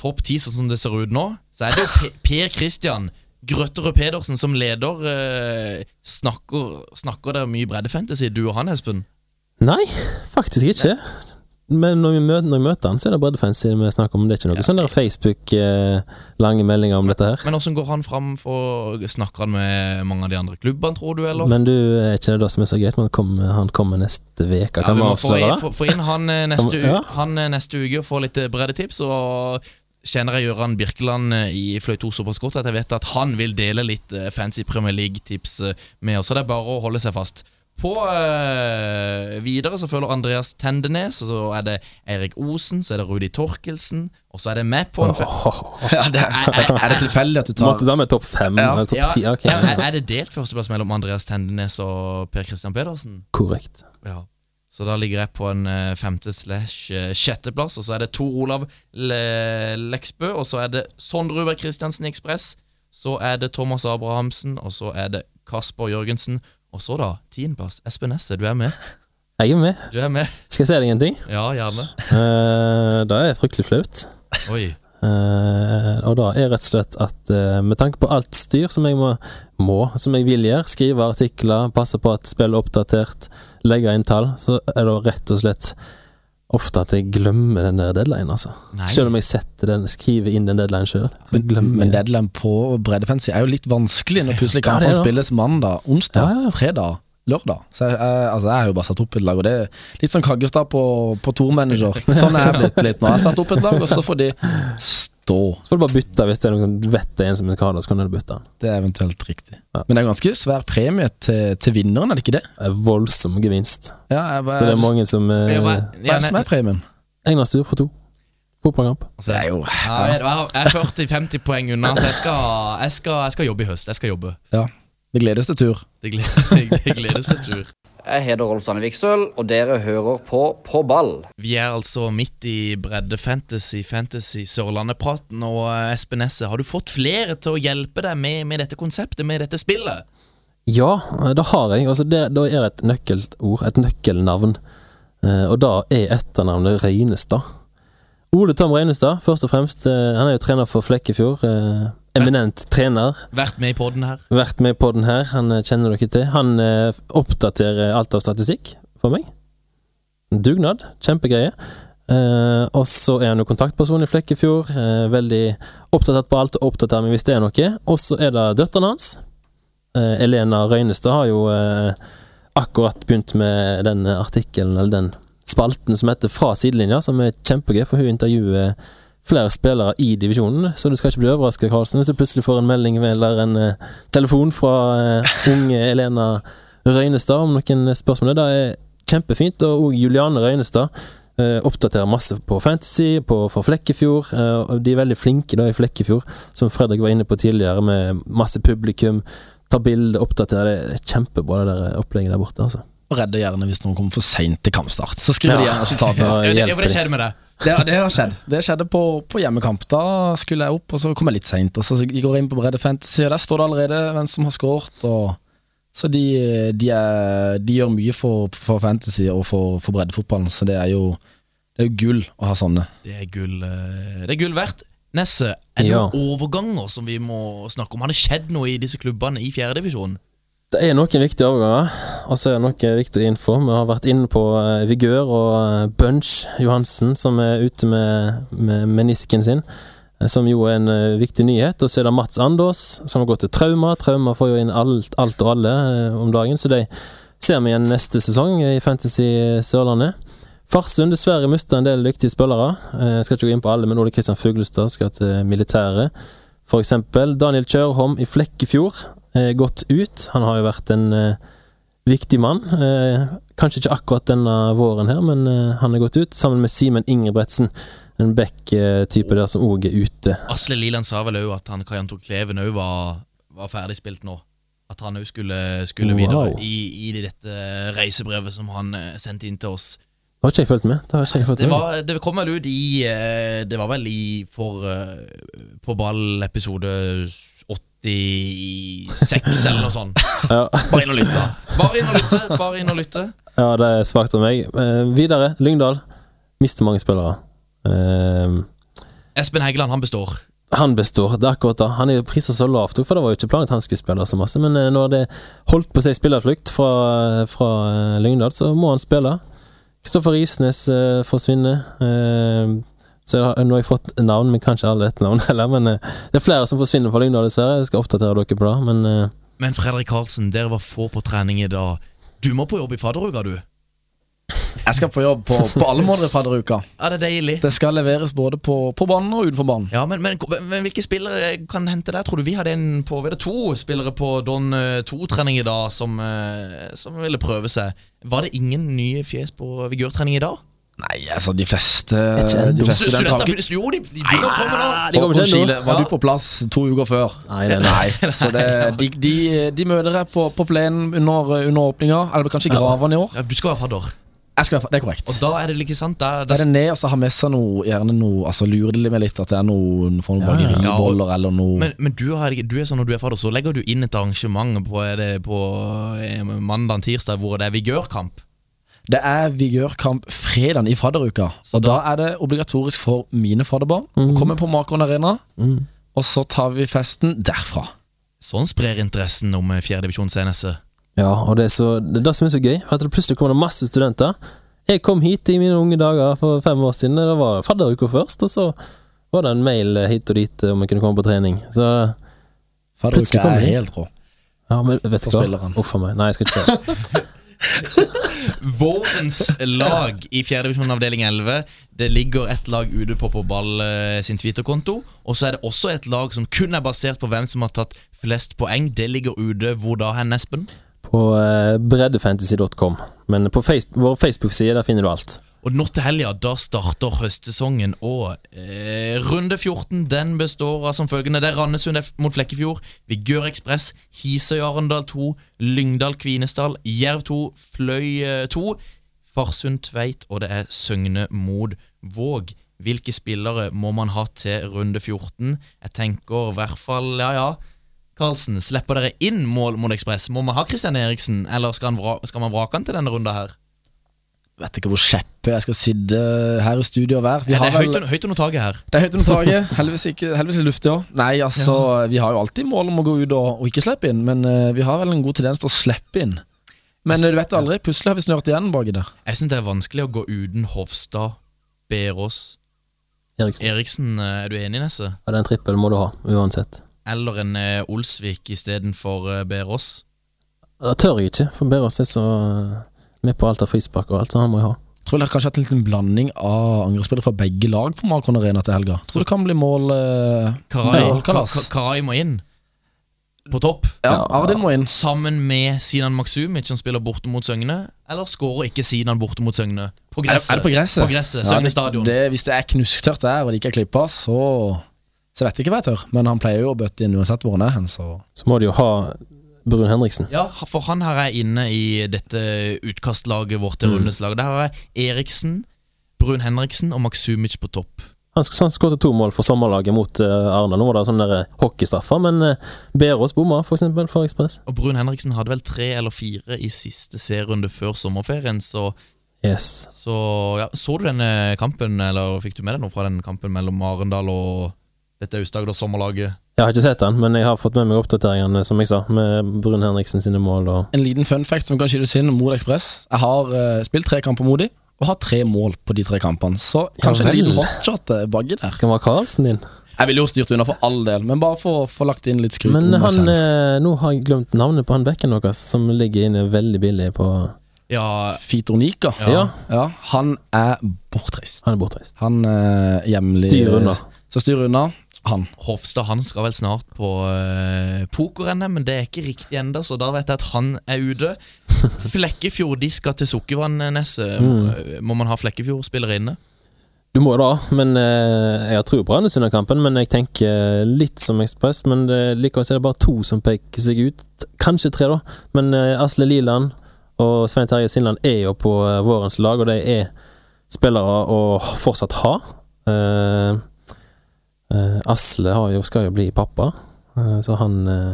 topp ti sånn som det ser ut nå? Så er det jo Pe- Per Christian Grøtterød Pedersen som leder. eh, snakker, snakker det mye breddefantasy, du og han, Espen? Nei, faktisk ikke. Men når vi møter, når vi møter han, så er det breddefantasy vi snakker om. Det er ikke noe sånn der Facebook-lange meldinger om dette her. Men åssen går han fram? For, snakker han med mange av de andre klubbene, tror du? eller? Men du, er ikke det da som er så greit? Men han kommer, han kommer neste uke. Kan ja, vi avsløre det? få, inn han eh, neste, uke, ja. han eh, neste uke og få litt eh, breddetips. Og kjenner jeg Gøran Birkeland eh, i Fløy 2 såpass godt at jeg vet at han vil dele litt eh, fancy Premier League-tips eh, med oss. Så det er bare å holde seg fast. På øh, Videre så følger Andreas Tendenes, så er det Eirik Osen, så er det Rudi Torkelsen, og så er det meg på en Ja, det er, er det tilfeldig at du tar Måtte da med topp fem Ja. eller topp ti? Ja, er, er det delt førsteplass mellom Andreas Tendenes og Per Christian Pedersen? Korrekt. Ja. Så da ligger jeg på en eh, femte slash eh, sjetteplass, og så er det Tor Olav Le Leksbø, og så er det Sondre Ruberg Christiansen Ekspress, så er det Thomas Abrahamsen, og så er det Kasper Jørgensen, og så da, tiendeplass, Espen Nesse, du er med? Jeg er med. Du er med? Skal jeg si deg en ting? Ja, gjerne. Uh, det er fryktelig flaut. Oi. Uh, og da er rett og slett at uh, med tanke på alt styr som jeg må, må som jeg vil gjøre, skrive artikler, passe på at spillet er oppdatert, legge inn tall, så er det rett og slett ofte at jeg glemmer den der deadline, altså. Nei. Selv om jeg setter den, skriver inn den deadline sjøl, Men, Men deadline på breddefancy er jo litt vanskelig når plutselig Ja, kampene det. spilles mandag, onsdag, fredag, lørdag. Så jeg, jeg, altså jeg har jo bare satt opp et lag, og det er litt sånn Kaggestad på, på Tour-manager. Sånn er jeg blitt litt nå. Jeg har satt opp et lag, og så får de stå. Så får du bare bytte hvis det er noen du vet det er en som skal ha det, så kan du bytte den. Det er eventuelt riktig. Men det er ganske svær premie til, til vinneren, er det ikke det? Det er voldsom gevinst. Ja, jeg bare, Så det er mange som eh, Hva er det som er premien? Egnerstur for to. Fotballkamp. Altså, jeg, jo jeg jeg er 40-50 poeng unna, så jeg skal, jeg, skal, jeg skal jobbe i høst. Jeg skal jobbe. Ja. Det gledes til tur. Det gledes, det gledes til tur. Jeg heter Rolf Stanne Viksøl, og dere hører på På ball. Vi er altså midt i bredde fantasy, fantasy Sørlandet-praten. Og eh, Espen Nesse, har du fått flere til å hjelpe deg med, med dette konseptet, med dette spillet? Ja, det har jeg. Altså det, da er det et nøkkelord, et nøkkelnavn. Eh, og da er etternavnet Røynestad. Ole Tom Røynestad, først og fremst. eh, han er jo trener for Flekkefjord. eh, eminent trener. Vært med i podden her. Vært med på den her, han eh, kjenner dere til. Han eh, oppdaterer alt av statistikk for meg. Dugnad. Kjempegreie. Uh, og så er han jo kontaktperson i Flekkefjord. Uh, veldig oppdatert på alt og oppdaterer meg hvis det er noe. Og så er det døtrene hans. Uh, Elena Røynestad har jo akkurat begynt med den artikkelen, eller den spalten som heter Fra sidelinja, som er kjempegøy, for hun intervjuer flere spillere i divisjonen, så du skal ikke bli overrasket, Karlsen, hvis du plutselig får en melding eller en uh, telefon fra uh, unge Elena Røynestad om noen spørsmål. Det er kjempefint, og Juliane Røynestad uh, oppdaterer masse på Fantasy, på, for Flekkefjord, og de er veldig flinke da i Flekkefjord, som Fredrik var inne på tidligere, med masse publikum, Ta bilder, oppdaterer. Det er kjempebra, det der opplegget der borte, altså. Og redder gjerne hvis noen kommer for seint til kampstart. Så skriver de Ja. gjerne resultatet. Ja, det, det, hjelper det skjer med deg. Det, det har skjedd. Det skjedde på, på hjemmekamp. Da skulle jeg opp, og så kom jeg litt seint. Så går jeg inn på Bredde Fantasy, og der står det allerede hvem som har skåret. Så de, de, er, de gjør mye for, for Fantasy og for, for breddefotballen, så det er jo det er jo gull å ha sånne. Det er gull, eh, det er gull verdt. Nesse, er det Ja. noen overganger som vi må snakke om? Har det skjedd noe i disse klubbene i fjerdedivisjon? Det er noen viktige overganger, og så er det noe viktig info. Vi har vært inne på eh, Vigør og eh, Bunch Johansen, som er ute med, med menisken sin. eh, Som jo er en viktig nyhet. Og så er det Mats Andås, som har gått til Trauma. Trauma får jo inn alt, alt og alle om dagen, så de ser vi igjen neste sesong i Fantasy Sørlandet. Farsund dessverre mista en del dyktige spillere. Jeg skal ikke gå inn på alle, men Ole Kristian Fuglestad skal til militæret. Eksempel Daniel Kjørholm i Flekkefjord eh, gått ut. Han har jo vært en eh, viktig mann. Eh, kanskje ikke akkurat denne våren her, men han er gått ut. Sammen med Simen Ingebretsen, en back-type der som òg er ute. Asle Liland sa vel òg at han Kajanto Kleven òg var, var ferdigspilt nå. At han òg skulle, skulle videre Wow. i, i dette reisebrevet som han sendte inn til oss. Det har ikke jeg fulgt med. Det jeg fulgt Det, var, det kom vel ut i Det var vel i for På ball episode 86 eller noe sånt. Ja. Bare inn og lytte. Bare inn og lytte. Bare inn og lytte. Ja, det er svakt av meg. Eh, videre, Lyngdal. Mister mange spillere. Eh, Espen Hegeland, han består. han består, det er akkurat det. Han er jo prisa så lavt, for det var jo ikke planen at han skulle spille så masse. Men eh, når det holdt på si spillerflukt fra, fra eh, Lyngdal, så må han spille. Kristoffer Isnes eh, forsvinner. Eh, så jeg har, nå har jeg fått navn, men kanskje alle et navn heller. Men eh, det er flere som forsvinner fra nå, dessverre. Jeg skal oppdatere dere på det. Men eh, Men Fredrik Karlsen, dere var få på trening i dag. Du må på jobb i fadderuka, du. Jeg skal på jobb på, på alle måter i fadderuka. Ja, det er deilig. Det skal leveres både på, på banen og utenfor banen. Ja, men, men, men hvilke spillere kan hente der? Tror du vi hadde en på Vi hadde to spillere på Don 2-trening i dag som, eh, som ville prøve seg. Var det ingen nye fjes på vigørtrening i dag? Nei, altså, de fleste, de fleste den Jo, de, de begynner å komme nå. de kommer På ikke ennå. Chile, Var du på plass to uker før? Nei, nei, nei. Så det, de, de, de møter deg på, på plenen under, under åpninga. Eller kanskje i Gravan i år. Ja, du skal være fadder. Jeg skal, det er korrekt. Og da er det ikke sant Da, Da er det ned og så ha med seg noe Gjerne noe Altså lurer det med litt at det er noen For noen Ja, ja. eller noe Men, men du, har, du er sånn når du er fadder, så legger du inn et arrangement på, er det på eh, mandag tirsdag hvor det er vigørkamp. Det er vigørkamp fredagen i fadderuka. Så da er det obligatorisk for mine fadderbarn å komme på Makron Arena. Mm. Og så tar vi festen derfra. Sånn sprer interessen om eh, fjerdedivisjon CNS. Ja, og det er, så, det er det som er så gøy. At det plutselig kommer det masse studenter. Jeg kom hit i mine unge dager for fem år siden. Det var fadderuka først, og så var det en mail hit og dit om jeg kunne komme på trening. Så Fadderuka Plutselig kommer er helt rå. ja, men vet du hva? Uff a meg. Nei, jeg skal ikke si det. Vårens lag i fjerdedivisjon avdeling 11. Det ligger et lag ute på På ball eh, sin Twitter-konto. Og så er det også et lag som kun er basert på hvem som har tatt flest poeng. Det ligger ute hvor da, hen, Espen? På eh, breddefantasy.com. Men på face vår Facebook-side der finner du alt. Og nå til helga, da starter høstsesongen, og eh, runde 14 den består av som følgende. Det er Randesund mot Flekkefjord, Vigør Ekspress, Hisøy Arendal 2, Lyngdal Kvinesdal, Jerv 2, Fløy eh, 2, Farsund Tveit, og det er Søgne mot Våg. Hvilke spillere må man ha til runde 14? Jeg tenker i hvert fall, ja ja. Karlsen, slipper dere inn mål mot Ekspress? Må man ha Christian Eriksen, eller skal, vra skal man vrake han til denne runda her? Vet ikke hvor kjeppe jeg skal sitte her i studio og være. Vi Ja, det er vel- høyt, under- høyt under taket her. Det er høyt under taket. Heldigvis ikke heldigvis luftig òg. Nei, altså, vi har jo alltid mål om å gå ut og, og ikke slippe inn, men uh, vi har vel en god tendens til å slippe inn. Men synes, du vet aldri, plutselig har vi snørt igjen baki der. Jeg syns det er vanskelig å gå uten Hovstad, Berås Eriksen. Eriksen. er du enig, Nesse? Ja, den trippel må du ha, uansett. Eller en uh, Olsvik istedenfor uh, Berås? Det tør jeg ikke, for Berås er så eh, med på alt av frispark og alt, så han må jo ha. Tror det er kanskje hatt en liten blanding av angrepsspillere fra begge lag på Makron Arena til helga. Tror det kan bli mål eh, Karai, målkalas. Ka- Karai må inn. På topp. Ja, Ardin må inn. Sammen med Sinan Maksumic, som spiller borte mot Søgne. Eller skårer ikke Sinan borte mot Søgne? På gresset. er det på gresset? På gresset, Ja, Søgne det- stadion. Det, hvis det er knusktørt der, og det ikke er klippa, så Så vet jeg ikke hva jeg tør. Men han pleier jo å bøtte inn uansett hvor han er hen, så Så må de jo ha Brun Henriksen. Ja, for han her er inne i dette utkastlaget vårt til Mm. rundes lag. Der har jeg Eriksen, Brun Henriksen og Maksumic på topp. Han sk- han skåret to mål for sommerlaget mot uh, Arendal. Nå var det sånne der hockeystraffer, men uh, Berås bomma, for eksempel, for Ekspress. Og Brun Henriksen hadde vel tre eller fire i siste serierunde før sommerferien, så Yes. Så ja, Så du denne kampen, eller fikk du med deg noe fra den kampen mellom Arendal og dette Aust-Agder sommerlaget? Jeg har ikke sett den, men jeg har fått med meg oppdateringene, som jeg sa, med Brun Henriksen sine mål og En liten fun fact som kan skytes inn mot Ekspress. Jeg har uh, spilt tre kamper mot dem, og har tre mål på de tre kampene. Så kanskje Ja en liten hotshot eh, baki der. Skal vi ha Karlsen din? Jeg ville jo styrt unna for all del, men bare for å få lagt inn litt skryt. Men han, eh, nå har jeg glemt navnet på han bekken deres, som ligger inne veldig billig på Ja, Fitonika. Ja. Ja, han er bortreist. Han er bortreist. Han er hjemlig Styr unna. Så styr unna. Han. Hofstad han skal vel snart på uh, poker-NM, men det er ikke riktig ennå, så da vet jeg at han er ute. Flekkefjord de skal til Sukkervann-Nesset. Mm. Må man ha Flekkefjord-spillere inne? Du må da, men uh, jeg har tro på Randesund-kampen. Men jeg tenker litt som Ekspress. Men det, likevel er det bare to som peker seg ut. Kanskje tre, da. Men uh, Asle Liland og Svein Terje Sindland er jo på eh, vårens lag, og de er spillere å fortsatt ha. Eh, eh, Asle har jo, skal jo bli pappa, eh, så han eh,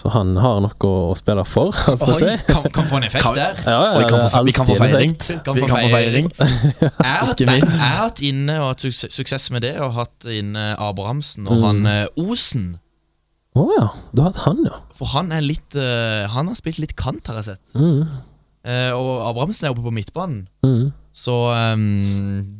så han har noe å, spille for, si. Oi, kan, kan få en effekt Kan- der. Ja, ja, Og vi kan få- vi kan få feiring. Kan Vi få feiring. Ikke minst. jeg har hatt inne og hatt suksess, suksess med det, og hatt inne Abrahamsen og Mm. han eh, Osen. Å ja, du har hatt han, ja. For han er litt uh, Han har spilt litt kant, har jeg sett. Mm. Eh, og Abrahamsen er oppe på midtbanen. Mm. Så um,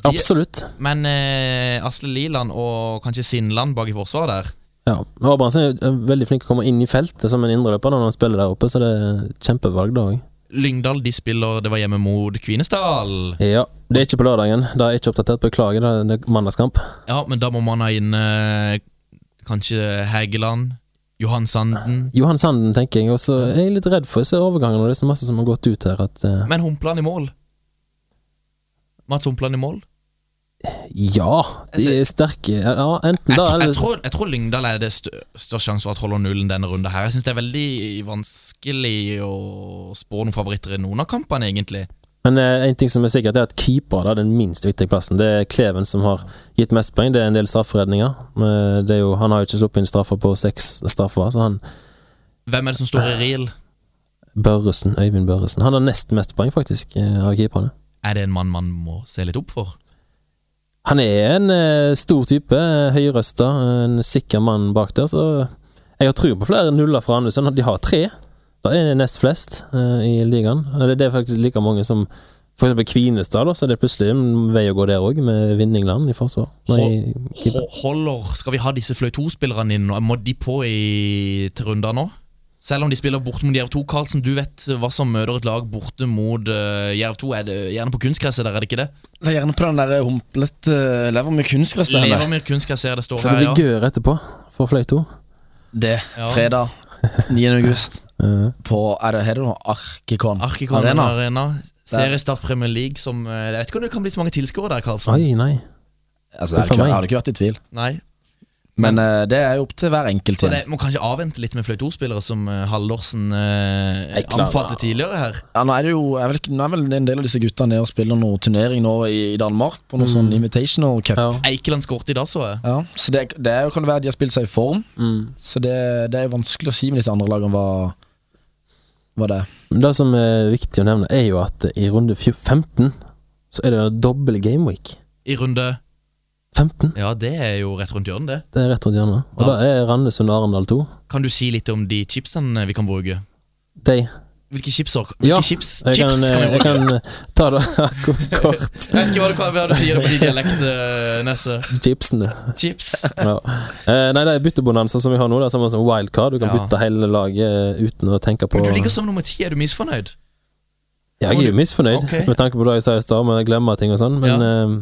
de, Absolutt. Men uh, Asle Liland og kanskje Sinland bak i forsvaret der Ja, Abrahamsen er veldig flink til å komme inn i feltet som en indreløper når han spiller der oppe, så det er kjempevalg da òg. Lyngdal de spiller Det var hjemme mot Kvinesdal. Ja, det er ikke på lørdagen. Da er ikke oppdatert. Beklager, det er- det mandagskamp. Ja, men da må man ha inn eh, kanskje Hægeland, Johan Sanden. Johan Sanden, tenker jeg, og så er jeg litt redd for jeg ser overgangen, og det er så masse som har gått ut her at eh, Men Humpland i mål. Mats Humpland i mål. Ja, de er sterke. Ja, enten Jeg, da eller jeg, tror, jeg tror Lyngdal er det stø største sjanse for at holder nullen denne runden her. Jeg syns det er veldig vanskelig å spå noen favoritter i noen av kampene, egentlig. Men eh, en ting som er sikkert, er at keeper er den minst viktige plassen. Det er Kleven som har gitt mest poeng. Det er en del strafferedninger. Det er jo, han har jo ikke sluppet inn straffer på seks straffer, så han Hvem er det som står i reel? Børresen, Øyvind Børresen. Han har nest mest poeng, faktisk, eh, av keeperne. Er det en mann man må se litt opp for? Han er en eh, stor type, eh, høyrøsta, en sikker mann bak der, så jeg har tro på flere nuller fra Andesund. De har tre. Da er det nest flest eh, i ligaen. Det er faktisk like mange som for eksempel Kvinestad, da, så det er plutselig en vei å gå der òg, med Vindingland i forsvar. Nei, Holder Skal vi ha disse Fløy 2-spillerne inn? Må de på i, til runder nå? Selv om de spiller borte mot Jerv 2. Karlsen, du vet hva som møter et lag borte mot uh, Jerv 2. Er det gjerne på kunstgresset der, er det ikke det? Det er gjerne på den der humplete uh, Levermyr kunstgress der. Lever med kunstgress, det står Så det her, ja. blir gør etterpå, for Fløyto. Det. Ja. Fredag 9. august. Eh, På Er det er det noe? Arkikon. Arkikon Arena. Arena. Seriestart Premier League som eh, Jeg vet ikke om det kan bli så mange tilskuere der, Karlsen. Oi, nei. Altså, jeg hadde ikke vært i tvil. Nei. Men uh, det er jo opp til hver enkelt. Så det må kanskje avvente litt med fløytospillere som uh, Hallorsen uh, Jeg anbefalte tidligere her. Ja, nå er det jo er vel, nå er vel en del av disse gutta nede og spiller noe turnering nå i, i Danmark, på noe Mm. sånn Invitational Cup. Eikeland skåret i dag, så jeg. Ja, så det, det er jo, kan det være de har spilt seg i form. Så det, det er jo vanskelig å si med disse andre lagene hva, hva det er. Det som er viktig å nevne, er jo at i runde 15 så er det dobbel gameweek. I runde 15. Ja, det er jo rett rundt hjørnet, det. Det er rett rundt hjørnet. Og da er Randesund og Arendal 2. Kan du si litt om de chipsene vi kan bruke? De. Hvilke chipser? Hvilke Ja, chips, jeg chips kan, kan jeg kan eh, ta det kort. Jeg vet ikke hva du, hva du sier på de dialekt, eh. Chipsene. Chips. Ja. Eh, nei, det er byttebonanza som vi har nå. Det er samme som wildcard. Du kan Ja. bytte hele laget eh, uten å tenke på Men du ligger som nummer ti, er du misfornøyd? Ja, jeg er jo misfornøyd Ok. med tanke på det jeg sa i stad, med å glemme ting og sånn, men eh,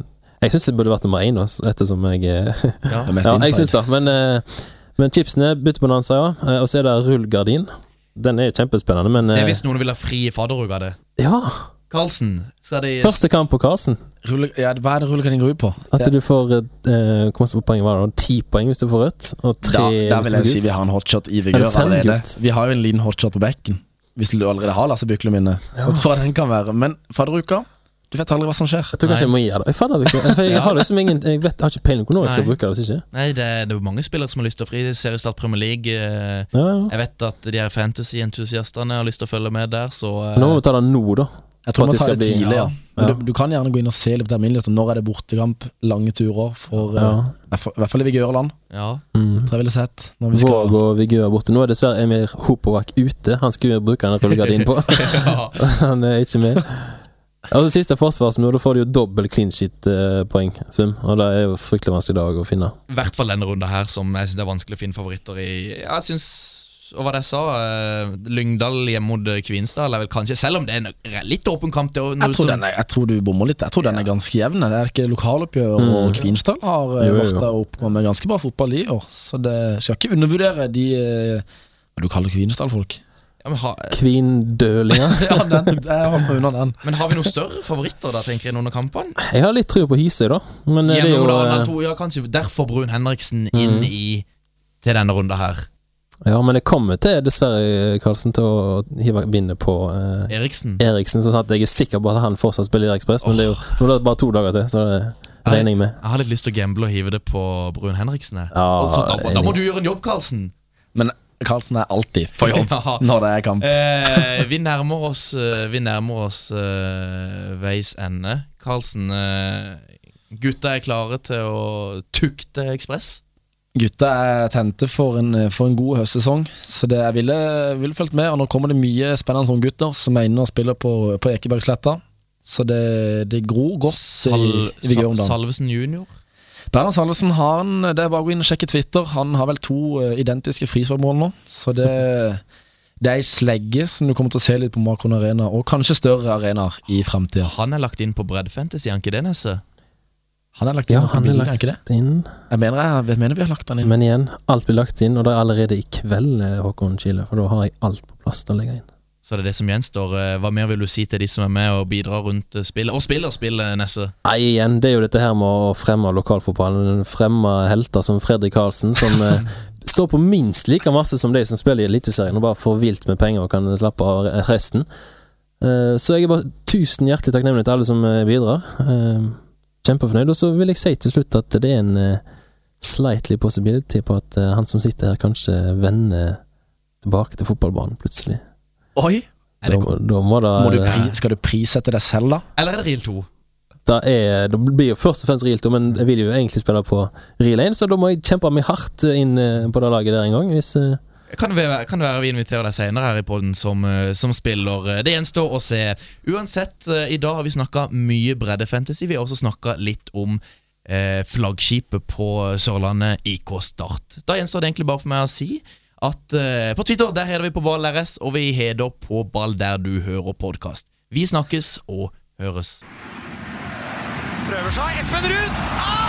jeg syns det burde vært nummer én, også, ettersom jeg eh, Ja. Er Ja, jeg syns det. Men, eh, men chipsene, byttebonanza, ja. Eh, og så er det rullegardin. Den er kjempespennende, men Det er hvis noen vil ha fri fadderuke av det. Ja! Karlsen, skal de Første kamp på Karlsen. Rulle, ja, hva er det rullegardin går ut på? At du får eh, Hvor mange poeng var det? da? Ti poeng hvis du får rødt, og Da, tre der hvis vil jeg si vi har en hotshot i vigør allerede. Vi har jo en liten hotshot på bekken. Hvis du allerede har Lasse Bykle minne, Og tror jeg den kan være. Men fadderuka, du vet aldri hva som skjer. Jeg tror kanskje jeg må gi det. Jeg, jeg har liksom ingen Jeg vet, jeg har ikke peiling på når jeg skal bruke det. hvis ikke Nei, det, det er mange spillere som har lyst til å fri seriestart Premier League. eh, Ja, ja. Jeg vet at de her fantasy-entusiastene har lyst til å følge med der, så eh, Nå må vi ta det nå, da. Jeg tror vi tar det bli- tidlig, ja. ja. Du, du kan gjerne gå inn og se litt terminlist om når er det bortekamp, lange turer, for Ja. uh, i hvert fall- i hvert fall i Vigørland. ja. Mm. Tror jeg ville sett. Når vi skal Våg og Vigør borte. Nå er dessverre Emir Hopovac ute. Han skulle bruke den rullegardinen på. han er ikke med. Og så Siste forsvarsmål, da får du jo dobbel clean shit-poeng, sum. Og det er jo fryktelig vanskelig dag å finne. I hvert fall denne runden her, som jeg syns er vanskelig å finne favoritter i. Jeg synes, og hva det jeg sa, uh, Lyngdal hjemme mot eh, Kvinesdal er vel kanskje Selv om det er en litt åpen kamp noe jeg tror, den er, jeg tror du bommer litt. Jeg tror den er ganske jevn. Det er ikke lokaloppgjør, og Mm. Kvinesdal har jo, Jo, jo, vært der oppe med ganske bra fotball i år. Så det skal ikke undervurdere de eh, Hva du kaller Kvinesdal-folk? Kvindølinger. ja, den jeg var unna den. men har vi noen større favoritter da, tenker jeg, under kampene? Jeg har litt tro på Hisøy, da. Men ja, det er jo da, eh, Arendal 2, ja, kanskje derfor Brun Henriksen inn Mm. i til denne runda her. Ja, men jeg kommer til, dessverre, Karlsen, til å hive bindet på eh, Eriksen. Eriksen, sånn at jeg er sikker på at han fortsatt spiller i Ekspress. Men det er jo nå er det bare to dager til, så det regner jeg med. Jeg har litt lyst til å gamble og hive det på Brun Henriksen. Ja, altså, da, da må du gjøre en jobb, Karlsen. Men Karlsen er alltid på jobb Ja. når det er kamp. Eh, vi nærmer oss eh, Vi nærmer oss uh, veis ende. Karlsen, uh, gutta er klare til å tukte Ekspress. Gutta er tente for en, for en god høstsesong, så det jeg ville, ville fulgt med. Og nå kommer det mye spennende unggutter som er inne og spiller på, på Ekebergsletta. Så det, det gror godt Sal, i, i Vigør om Sal, dagen. Salvesen junior. Bernhard Salvesen har han, det er bare å gå inn og sjekke Twitter. Han har vel to eh, identiske frisparkmål nå, så det det er ei slegge som du kommer til å se litt på Makron Arena, og kanskje større arenaer i framtida. Han er lagt inn på breddfantasy, er han ikke det, Nesse? Han er lagt inn Ja, han er lagt ikke det? inn. Jeg mener, jeg, jeg mener vi har lagt han inn. Men igjen, alt blir lagt inn, og det er allerede i kveld, eh, Håkon Kile. For da har jeg alt på plass til å legge inn. Så det er det som gjenstår. Eh, Hva mer vil du si til de som er med og bidrar rundt eh, spillet? Og spiller spillet, Nesse. Nei, igjen, det er jo dette her med å fremme lokalfotballen. Fremme helter som Fredrik Karlsen, som eh, står på minst like masse som de som spiller i Eliteserien, og bare får vilt med penger og kan slappe av resten. Så jeg er bare tusen hjertelig takknemlig til alle som bidrar. Kjempefornøyd. Og så vil jeg si til slutt at det er en slightly possibility på at han som sitter her, kanskje vender tilbake til fotballbanen plutselig. Oi! Da, da må da, Må du pri, skal du prissette deg selv, da? Eller er det Reel 2? da er, det blir jo først og fremst Reel 2, men jeg vil jo egentlig spille på Reel 1, så da må jeg kjempe meg hardt inn eh, på det laget der en gang. Hvis, eh, Kan det være, kan det være vi inviterer deg senere her i podden som, eh, som spiller? Eh, Det gjenstår å se. Uansett, eh, i dag har vi snakka mye breddefantasy. Vi har også snakka litt om eh, flaggskipet på Sørlandet, IK Start. Da gjenstår det egentlig bare for meg å si at uh, på Twitter der heter vi på Ball RS, og vi heter på Ball der du hører podkast. Vi snakkes og høres. Prøver seg. Espen Ruud! Ah!